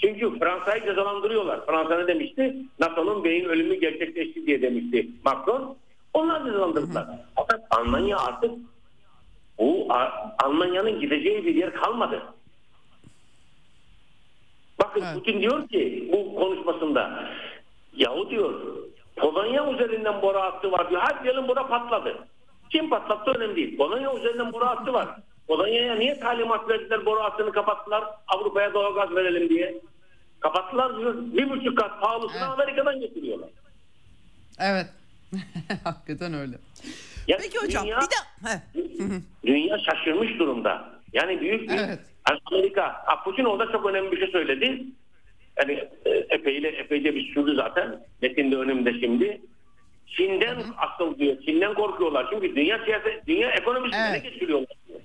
Çünkü Fransa'yı cezalandırıyorlar. Fransa ne demişti? NATO'nun beyin ölümü gerçekleşti diye demişti Macron. Onlar cezalandırdılar. Fakat Almanya artık bu Almanya'nın gideceği bir yer kalmadı. Bakın Evet. Putin diyor ki bu konuşmasında yahu diyor Polonya üzerinden boru hattı var diyor. Hadi diyelim bura patladı. Kim patlattı önemli değil. Polonya üzerinden boru hattı var. Polonya'ya niye talimat verdiler boru hattını kapattılar Avrupa'ya doğalgaz verelim diye. Kapattılar. Bir buçuk kat pahalısını Evet. Amerika'dan getiriyorlar. Evet. Hakikaten öyle. Yani Peki hocam dünya- bir de. Dünya şaşırmış durumda. Yani büyük bir Evet. Amerika, Putin orada çok önemli bir şey söyledi. Yani e, epeyle epeyce bir sürdü zaten. Metin de önümde şimdi. Çin'den asıl diyor. Çin'den korkuyorlar. Çünkü dünya siyaset, dünya ekonomisini Evet. ele geçiriyorlar. diyor.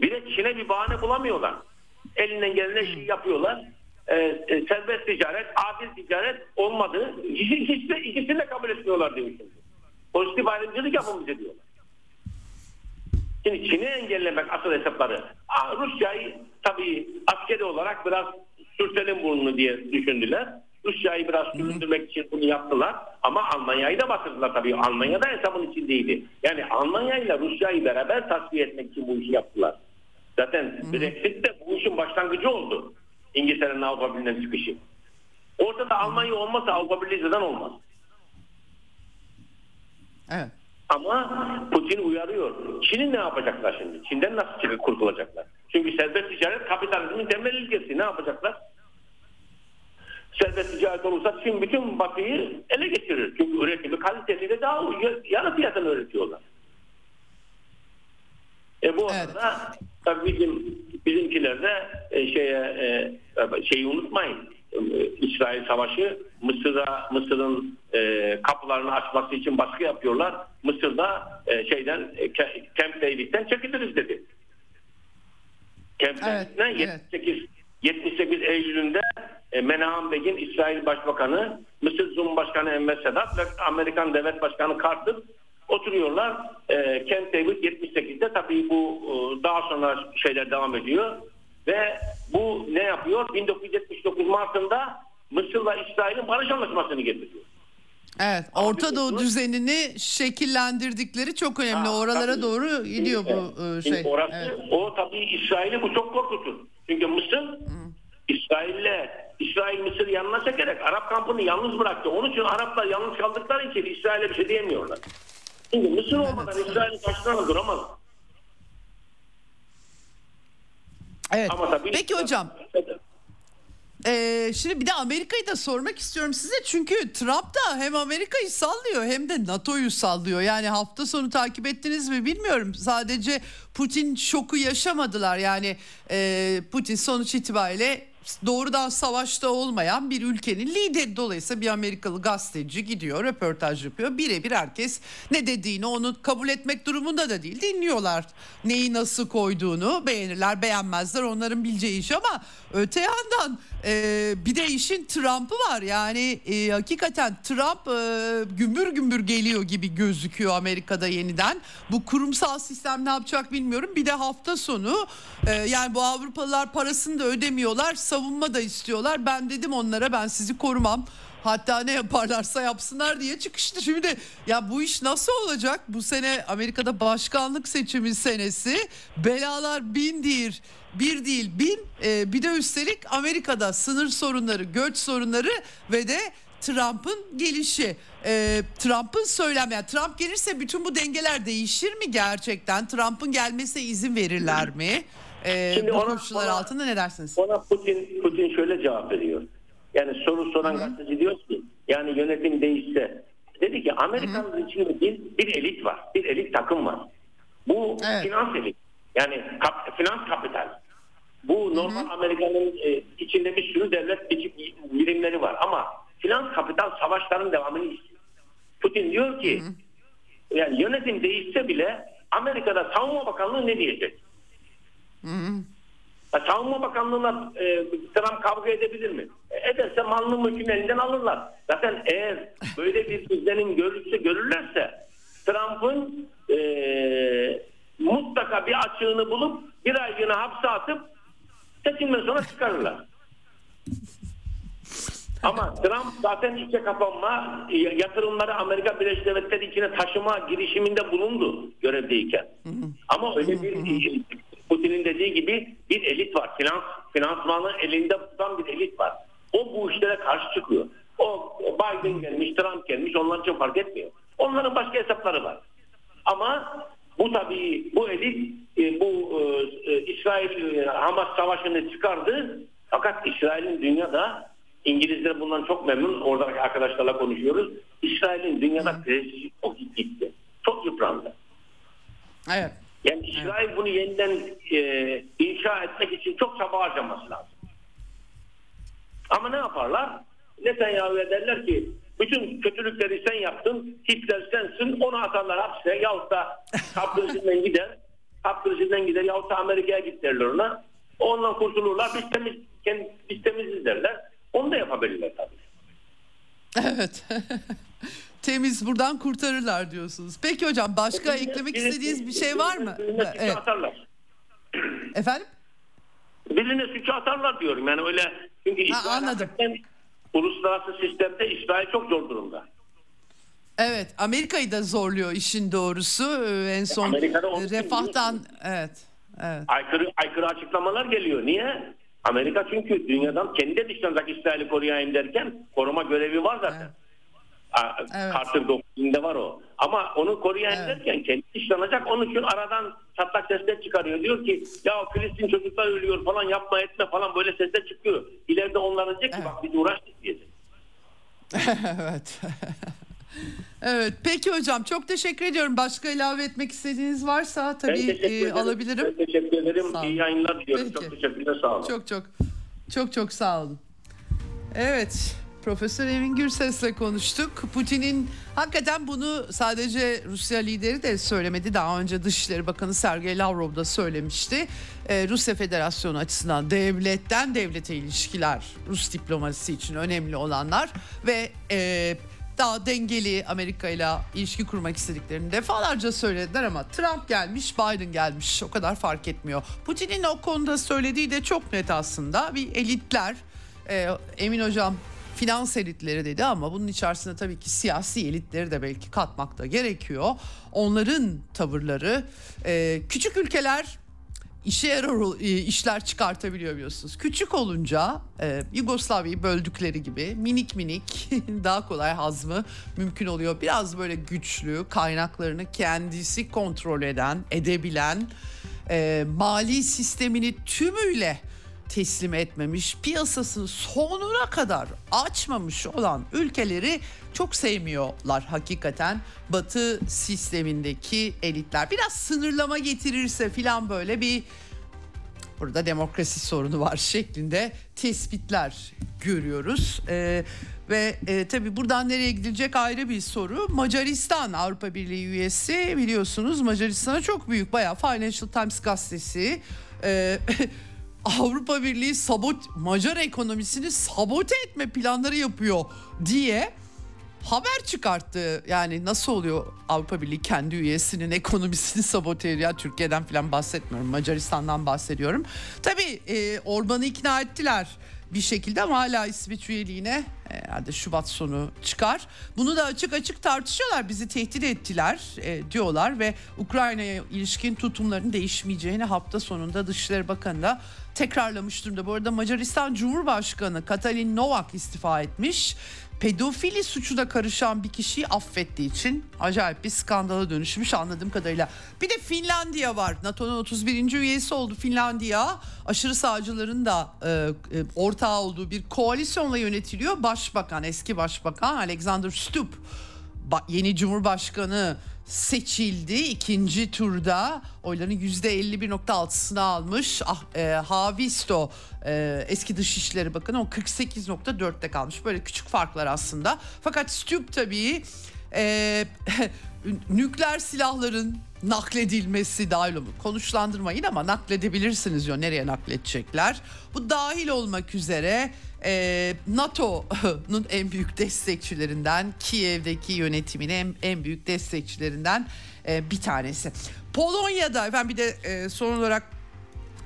Bir de Çin'e bir bahane bulamıyorlar. Elinden gelen şeyi yapıyorlar. Ee, e, serbest ticaret, adil ticaret olmadı. İkisi, ikisi, de, ikisini de kabul etmiyorlar şimdi. Pozitif ayrımcılık yapın bize diyorlar. Şimdi Çin'i engellemek asıl hesapları. Rusya'yı tabii askeri olarak biraz sürtelim burnunu diye düşündüler. Rusya'yı biraz süründürmek için bunu yaptılar. Ama Almanya'yı da batırdılar tabii. Almanya da hesabın içindeydi. Yani Almanya ile Rusya'yı beraber tasfiye etmek için bu işi yaptılar. Zaten Brexit de bu işin başlangıcı oldu. İngiltere'nin Avrupa Birliği'nden çıkışı. Ortada Almanya olmasa Avrupa Birliği zaten olmaz. Evet. Ama Putin uyarıyor. Çin'i ne yapacaklar şimdi? Çin'den nasıl çıkıp kurtulacaklar? Çünkü serbest ticaret kapitalizmin temel ilkesi. Ne yapacaklar? Serbest ticaret olursa Çin bütün batıyı ele geçirir. Çünkü üretimi kalitesiyle daha uy- yarı fiyatına üretiyorlar. E bu Evet. arada tabii bizim bizimkiler de e, şeye e, şeyi unutmayın. E, İsrail Savaşı Mısır'a Mısır'ın e, kapılarını açması için baskı yapıyorlar. Mısır'da e, şeyden e, Camp David'den çekiliriz dedi. Camp Evet, evet. 78 78 Eylül'ünde e, Menahem Begin İsrail Başbakanı, Mısır Cumhurbaşkanı Enver Sedat ve Amerikan Devlet Başkanı Carter oturuyorlar. E, Camp David 78'de tabii bu e, daha sonra şeyler devam ediyor ve bu ne yapıyor? 1979 Mart'ında Mısır'la İsrail'in barış anlaşmasını getiriyor. Evet. Orta bir Doğu kısmı- düzenini şekillendirdikleri çok önemli. Ha, Oralara tabii. doğru gidiyor bu e, şey. Orası, Evet. O tabii İsrail'i bu çok korkutur. Çünkü Mısır İsrail'le İsrail Mısır yanına çekerek Arap kampını yalnız bıraktı. Onun için Araplar yalnız kaldıkları için İsrail'e bir şey diyemiyorlar. Çünkü Mısır olmadan İsrail'in karşısına duramaz. Evet. Ama tabii Peki hocam Ee, şimdi bir de Amerika'yı da sormak istiyorum size çünkü Trump da hem Amerika'yı sallıyor hem de NATO'yu sallıyor. Yani hafta sonu takip ettiniz mi bilmiyorum. Sadece Putin şoku yaşamadılar. Yani e, Putin sonuç itibariyle doğrudan savaşta olmayan bir ülkenin lideri. Dolayısıyla bir Amerikalı gazeteci gidiyor, röportaj yapıyor. Birebir herkes ne dediğini onu kabul etmek durumunda da değil. Dinliyorlar neyi nasıl koyduğunu beğenirler beğenmezler onların bileceği iş ama öte yandan e, bir de işin Trump'ı var. Yani e, hakikaten Trump e, gümbür gümbür geliyor gibi gözüküyor Amerika'da yeniden. Bu kurumsal sistem ne yapacak bilmiyorum. Bir de hafta sonu e, yani bu Avrupalılar parasını da ödemiyorlar. Savunma da istiyorlar. Ben dedim onlara ben sizi korumam. Hatta ne yaparlarsa yapsınlar diye çıkıştı. Şimdi ya bu iş nasıl olacak? Bu sene Amerika'da başkanlık seçimi senesi. Belalar bin değil, bir değil bin. Ee, bir de üstelik Amerika'da sınır sorunları, göç sorunları ve de Trump'ın gelişi. Ee, Trump'ın söylem yani Trump gelirse bütün bu dengeler değişir mi gerçekten? Trump'ın gelmesine izin verirler mi? Ee, Şimdi bu ona- koşullar ona- altında ne dersiniz? Ona Putin Putin şöyle cevap veriyor. Yani soru soran gazeteci diyor ki yani yönetim değişse dedi ki Amerika'nın içinde bir, bir elit var. Bir elit takım var. Bu Evet. finans elit. Yani kap- finans kapital. Bu normal Amerika'nın e, içinde bir sürü devlet birimleri var ama finans kapital savaşların devamını istiyor. Putin diyor ki yani yönetim değişse bile Amerika'da savunma bakanlığı ne diyecek? Ya Savunma Bakanlığı'na e, Trump kavga edebilir mi? E, ederse malını mülkün elinden alırlar. Zaten eğer böyle bir izlenim görürse görürlerse Trump'ın e, mutlaka bir açığını bulup bir aylığına hapse atıp seçimden sonra çıkarırlar. Ama Trump zaten içe kapanma yatırımları Amerika Birleşik Devletleri içine taşıma girişiminde bulundu görevdeyken. Ama öyle bir Putin'in dediği gibi bir elit var. Finans finansmanı elinde tutan bir elit var. O bu işlere karşı çıkıyor. O Biden gelmiş, Trump gelmiş onlar için fark etmiyor. Onların başka hesapları var. Ama bu tabii bu elit e, bu e, e, İsrail e, Hamas savaşını çıkardı. Fakat İsrail'in dünyada İngilizler bundan çok memnun. Oradaki arkadaşlarla konuşuyoruz. İsrail'in dünyada prestiji çok gitti. Çok yıprandı. Evet. Yani İsrail bunu yeniden e, inşa etmek için çok çaba harcaması lazım. Ama ne yaparlar? Netanyahu'ya derler ki bütün kötülükleri sen yaptın, Hitler sensin, onu atarlar hapse yahut da kaprisinden gider, kaprisinden gider yahut da Amerika'ya git derler ona. Ondan kurtulurlar, biz temiz, kend- biz temiziz derler. Onu da yapabilirler tabii. Evet. Temiz buradan kurtarırlar diyorsunuz. Peki hocam başka eklemek Birine- istediğiniz bir şey var mı? Birine suçu Evet. atarlar. Efendim? birine suçu atarlar diyorum. Yani öyle çünkü İsrail anladım. uluslararası sistemde İsrail çok zor durumda. Evet Amerika'yı da zorluyor işin doğrusu. Ee, En son e, refahtan evet. Evet. Aykırı aykırı açıklamalar geliyor. Niye? Amerika çünkü dünyadan kendi dışlarındaki İsrail'i koruyayım derken koruma görevi var zaten. Aa, Evet. Carter doktrinde var o. Ama onu koruyayım Evet. derken kendi dışlanacak. Onun için aradan çatlak sesler çıkarıyor. Diyor ki ya Filistin çocuklar ölüyor falan yapma etme falan böyle sesler çıkıyor. İleride onlar diyecek ki Evet. bak biz uğraştık diyecek. evet. evet. Peki hocam çok teşekkür ediyorum. Başka ilave etmek istediğiniz varsa tabii e, alabilirim. Ben teşekkür ederim. İyi yayınlar diliyorum. Çok teşekkürler. Sağ olun. Çok çok çok çok sağ olun. Evet. Profesör Emin Gürses'le konuştuk. Putin'in hakikaten bunu sadece Rusya lideri de söylemedi. Daha önce Dışişleri Bakanı Sergey Lavrov da söylemişti. Ee, Rusya Federasyonu açısından devletten devlete ilişkiler Rus diplomasisi için önemli olanlar ve e, daha dengeli Amerika ile ilişki kurmak istediklerini defalarca söylediler ama Trump gelmiş, Biden gelmiş o kadar fark etmiyor. Putin'in o konuda söylediği de çok net aslında. Bir elitler, e, Emin Hocam finans elitleri dedi ama bunun içerisinde tabii ki siyasi elitleri de belki katmak da gerekiyor. Onların tavırları, e, küçük ülkeler işe yarar e, işler çıkartabiliyor biliyorsunuz. Küçük olunca e, Yugoslavya'yı böldükleri gibi minik minik daha kolay hazmı mümkün oluyor. Biraz böyle güçlü kaynaklarını kendisi kontrol eden, edebilen, e, mali sistemini tümüyle teslim etmemiş, piyasasını sonuna kadar açmamış olan ülkeleri çok sevmiyorlar hakikaten. Batı sistemindeki elitler biraz sınırlama getirirse filan böyle bir burada demokrasi sorunu var şeklinde tespitler görüyoruz. Ee, ve e, tabii buradan nereye gidilecek ayrı bir soru. Macaristan Avrupa Birliği üyesi biliyorsunuz Macaristan'a çok büyük bayağı Financial Times gazetesi e, Avrupa Birliği sabot Macar ekonomisini sabote etme planları yapıyor diye haber çıkarttı. Yani nasıl oluyor Avrupa Birliği kendi üyesinin ekonomisini sabote ediyor. Türkiye'den falan bahsetmiyorum. Macaristan'dan bahsediyorum. Tabii e, Orban'ı ikna ettiler bir şekilde ama hala İsveç üyeliğine e, herhalde Şubat sonu çıkar. Bunu da açık açık tartışıyorlar. Bizi tehdit ettiler e, diyorlar ve Ukrayna'ya ilişkin tutumların değişmeyeceğini hafta sonunda Dışişleri Bakanı da tekrarlamış durumda. Bu arada Macaristan Cumhurbaşkanı Katalin Novak istifa etmiş. Pedofili suçuna karışan bir kişiyi affettiği için acayip bir skandala dönüşmüş anladığım kadarıyla. Bir de Finlandiya var. NATO'nun 31. üyesi oldu Finlandiya. Aşırı sağcıların da e, e, ortağı olduğu bir koalisyonla yönetiliyor. Başbakan, eski başbakan Alexander Stubb yeni cumhurbaşkanı seçildi ikinci turda oyların %51.6'sını almış ah, e, Havisto e, eski Dışişleri Bakanı o 48.4'te kalmış böyle küçük farklar aslında fakat Stubb tabii e, nükleer silahların nakledilmesi dahil olmak. Konuşlandırmayın ama nakledebilirsiniz diyor. Nereye nakledecekler? Bu dahil olmak üzere e, NATO'nun en büyük destekçilerinden, Kiev'deki yönetimin en, en büyük destekçilerinden e, bir tanesi. Polonya'da efendim bir de e, son olarak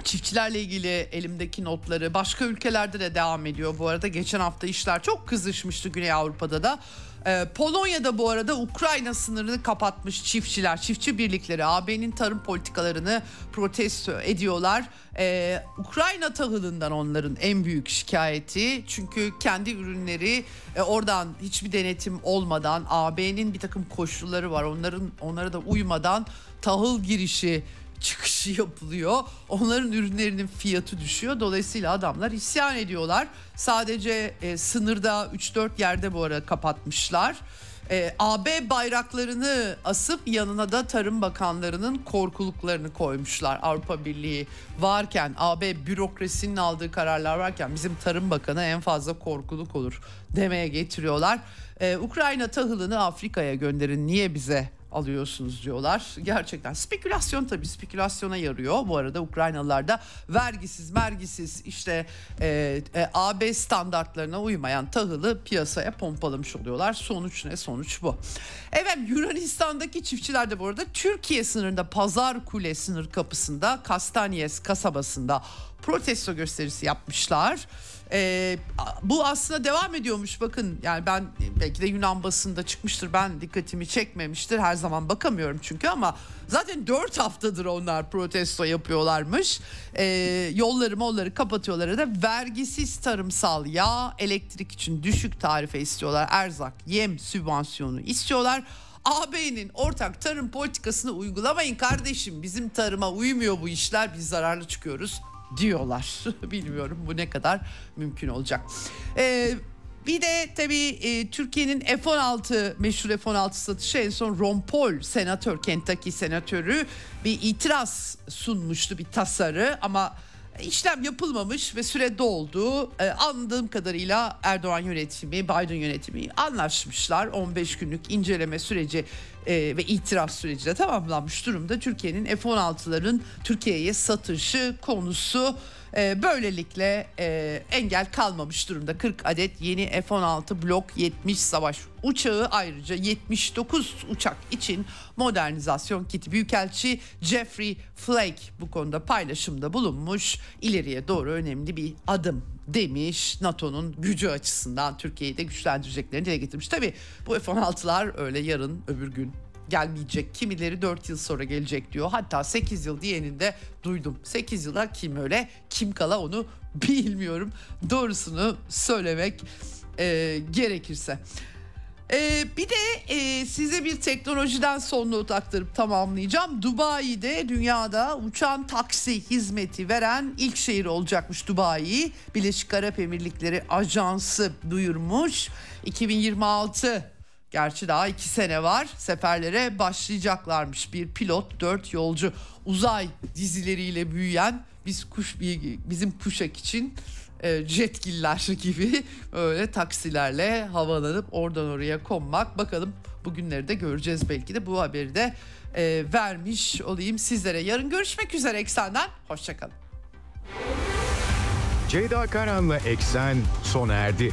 çiftçilerle ilgili elimdeki notları başka ülkelerde de devam ediyor. Bu arada geçen hafta işler çok kızışmıştı Güney Avrupa'da da. Ee, Polonya'da bu arada Ukrayna sınırını kapatmış çiftçiler, çiftçi birlikleri AB'nin tarım politikalarını protesto ediyorlar. Ee, Ukrayna tahılından onların en büyük şikayeti. Çünkü kendi ürünleri e, oradan hiçbir denetim olmadan AB'nin bir takım koşulları var. Onların onlara da uymadan tahıl girişi çıkışı yapılıyor. Onların ürünlerinin fiyatı düşüyor. Dolayısıyla adamlar isyan ediyorlar. Sadece e, sınırda 3-4 yerde bu ara kapatmışlar. E, AB bayraklarını asıp yanına da Tarım Bakanlarının korkuluklarını koymuşlar. Avrupa Birliği varken, AB bürokrasinin aldığı kararlar varken bizim Tarım Bakanı en fazla korkuluk olur demeye getiriyorlar. E, Ukrayna tahılını Afrika'ya gönderin niye bize alıyorsunuz diyorlar. Gerçekten spekülasyon tabii spekülasyona yarıyor. Bu arada Ukraynalılar da vergisiz mergisiz işte e, e, AB standartlarına uymayan tahılı piyasaya pompalamış oluyorlar. Sonuç ne? Sonuç bu. Evet Yunanistan'daki çiftçiler de bu arada Türkiye sınırında Pazar Kule sınır kapısında Kastanyes kasabasında protesto gösterisi yapmışlar. Ee, bu aslında devam ediyormuş. Bakın yani ben belki de Yunan basında çıkmıştır. Ben dikkatimi çekmemiştir. Her zaman bakamıyorum çünkü ama zaten 4 haftadır onlar protesto yapıyorlarmış. Ee, yolları molları kapatıyorlar da vergisiz tarımsal yağ elektrik için düşük tarife istiyorlar. Erzak yem sübvansiyonu istiyorlar. AB'nin ortak tarım politikasını uygulamayın kardeşim. Bizim tarıma uymuyor bu işler. Biz zararlı çıkıyoruz diyorlar. Bilmiyorum bu ne kadar mümkün olacak. Ee, bir de tabii e, Türkiye'nin F-16 meşhur F-16 satışı en son Ron Paul senatör Kentucky senatörü bir itiraz sunmuştu bir tasarı ama işlem yapılmamış ve süre doldu. Ee, anladığım kadarıyla Erdoğan yönetimi, Biden yönetimi anlaşmışlar. 15 günlük inceleme süreci e, ve itiraz süreci de tamamlanmış durumda. Türkiye'nin F-16'ların Türkiye'ye satışı konusu e, böylelikle e, engel kalmamış durumda. 40 adet yeni F-16 Blok 70 savaş uçağı ayrıca 79 uçak için modernizasyon kiti. Büyükelçi Jeffrey Flake bu konuda paylaşımda bulunmuş. İleriye doğru önemli bir adım demiş. NATO'nun gücü açısından Türkiye'yi de güçlendireceklerini dile getirmiş. Tabii bu F-16'lar öyle yarın öbür gün gelmeyecek. Kimileri 4 yıl sonra gelecek diyor. Hatta 8 yıl diyenin de duydum. 8 yıla kim öyle kim kala onu bilmiyorum. Doğrusunu söylemek e, gerekirse. Ee, bir de e, size bir teknolojiden son not aktarıp tamamlayacağım. Dubai'de dünyada uçan taksi hizmeti veren ilk şehir olacakmış Dubai. Birleşik Arap Emirlikleri Ajansı duyurmuş. 2026 Gerçi daha iki sene var seferlere başlayacaklarmış. Bir pilot, dört yolcu uzay dizileriyle büyüyen biz kuş bizim kuşak için e, jetgiller gibi öyle taksilerle havalanıp oradan oraya konmak. Bakalım bugünleri de göreceğiz belki de bu haberi de e, vermiş olayım sizlere. Yarın görüşmek üzere Eksen'den. Hoşçakalın. Ceyda Karan'la Eksen sona erdi.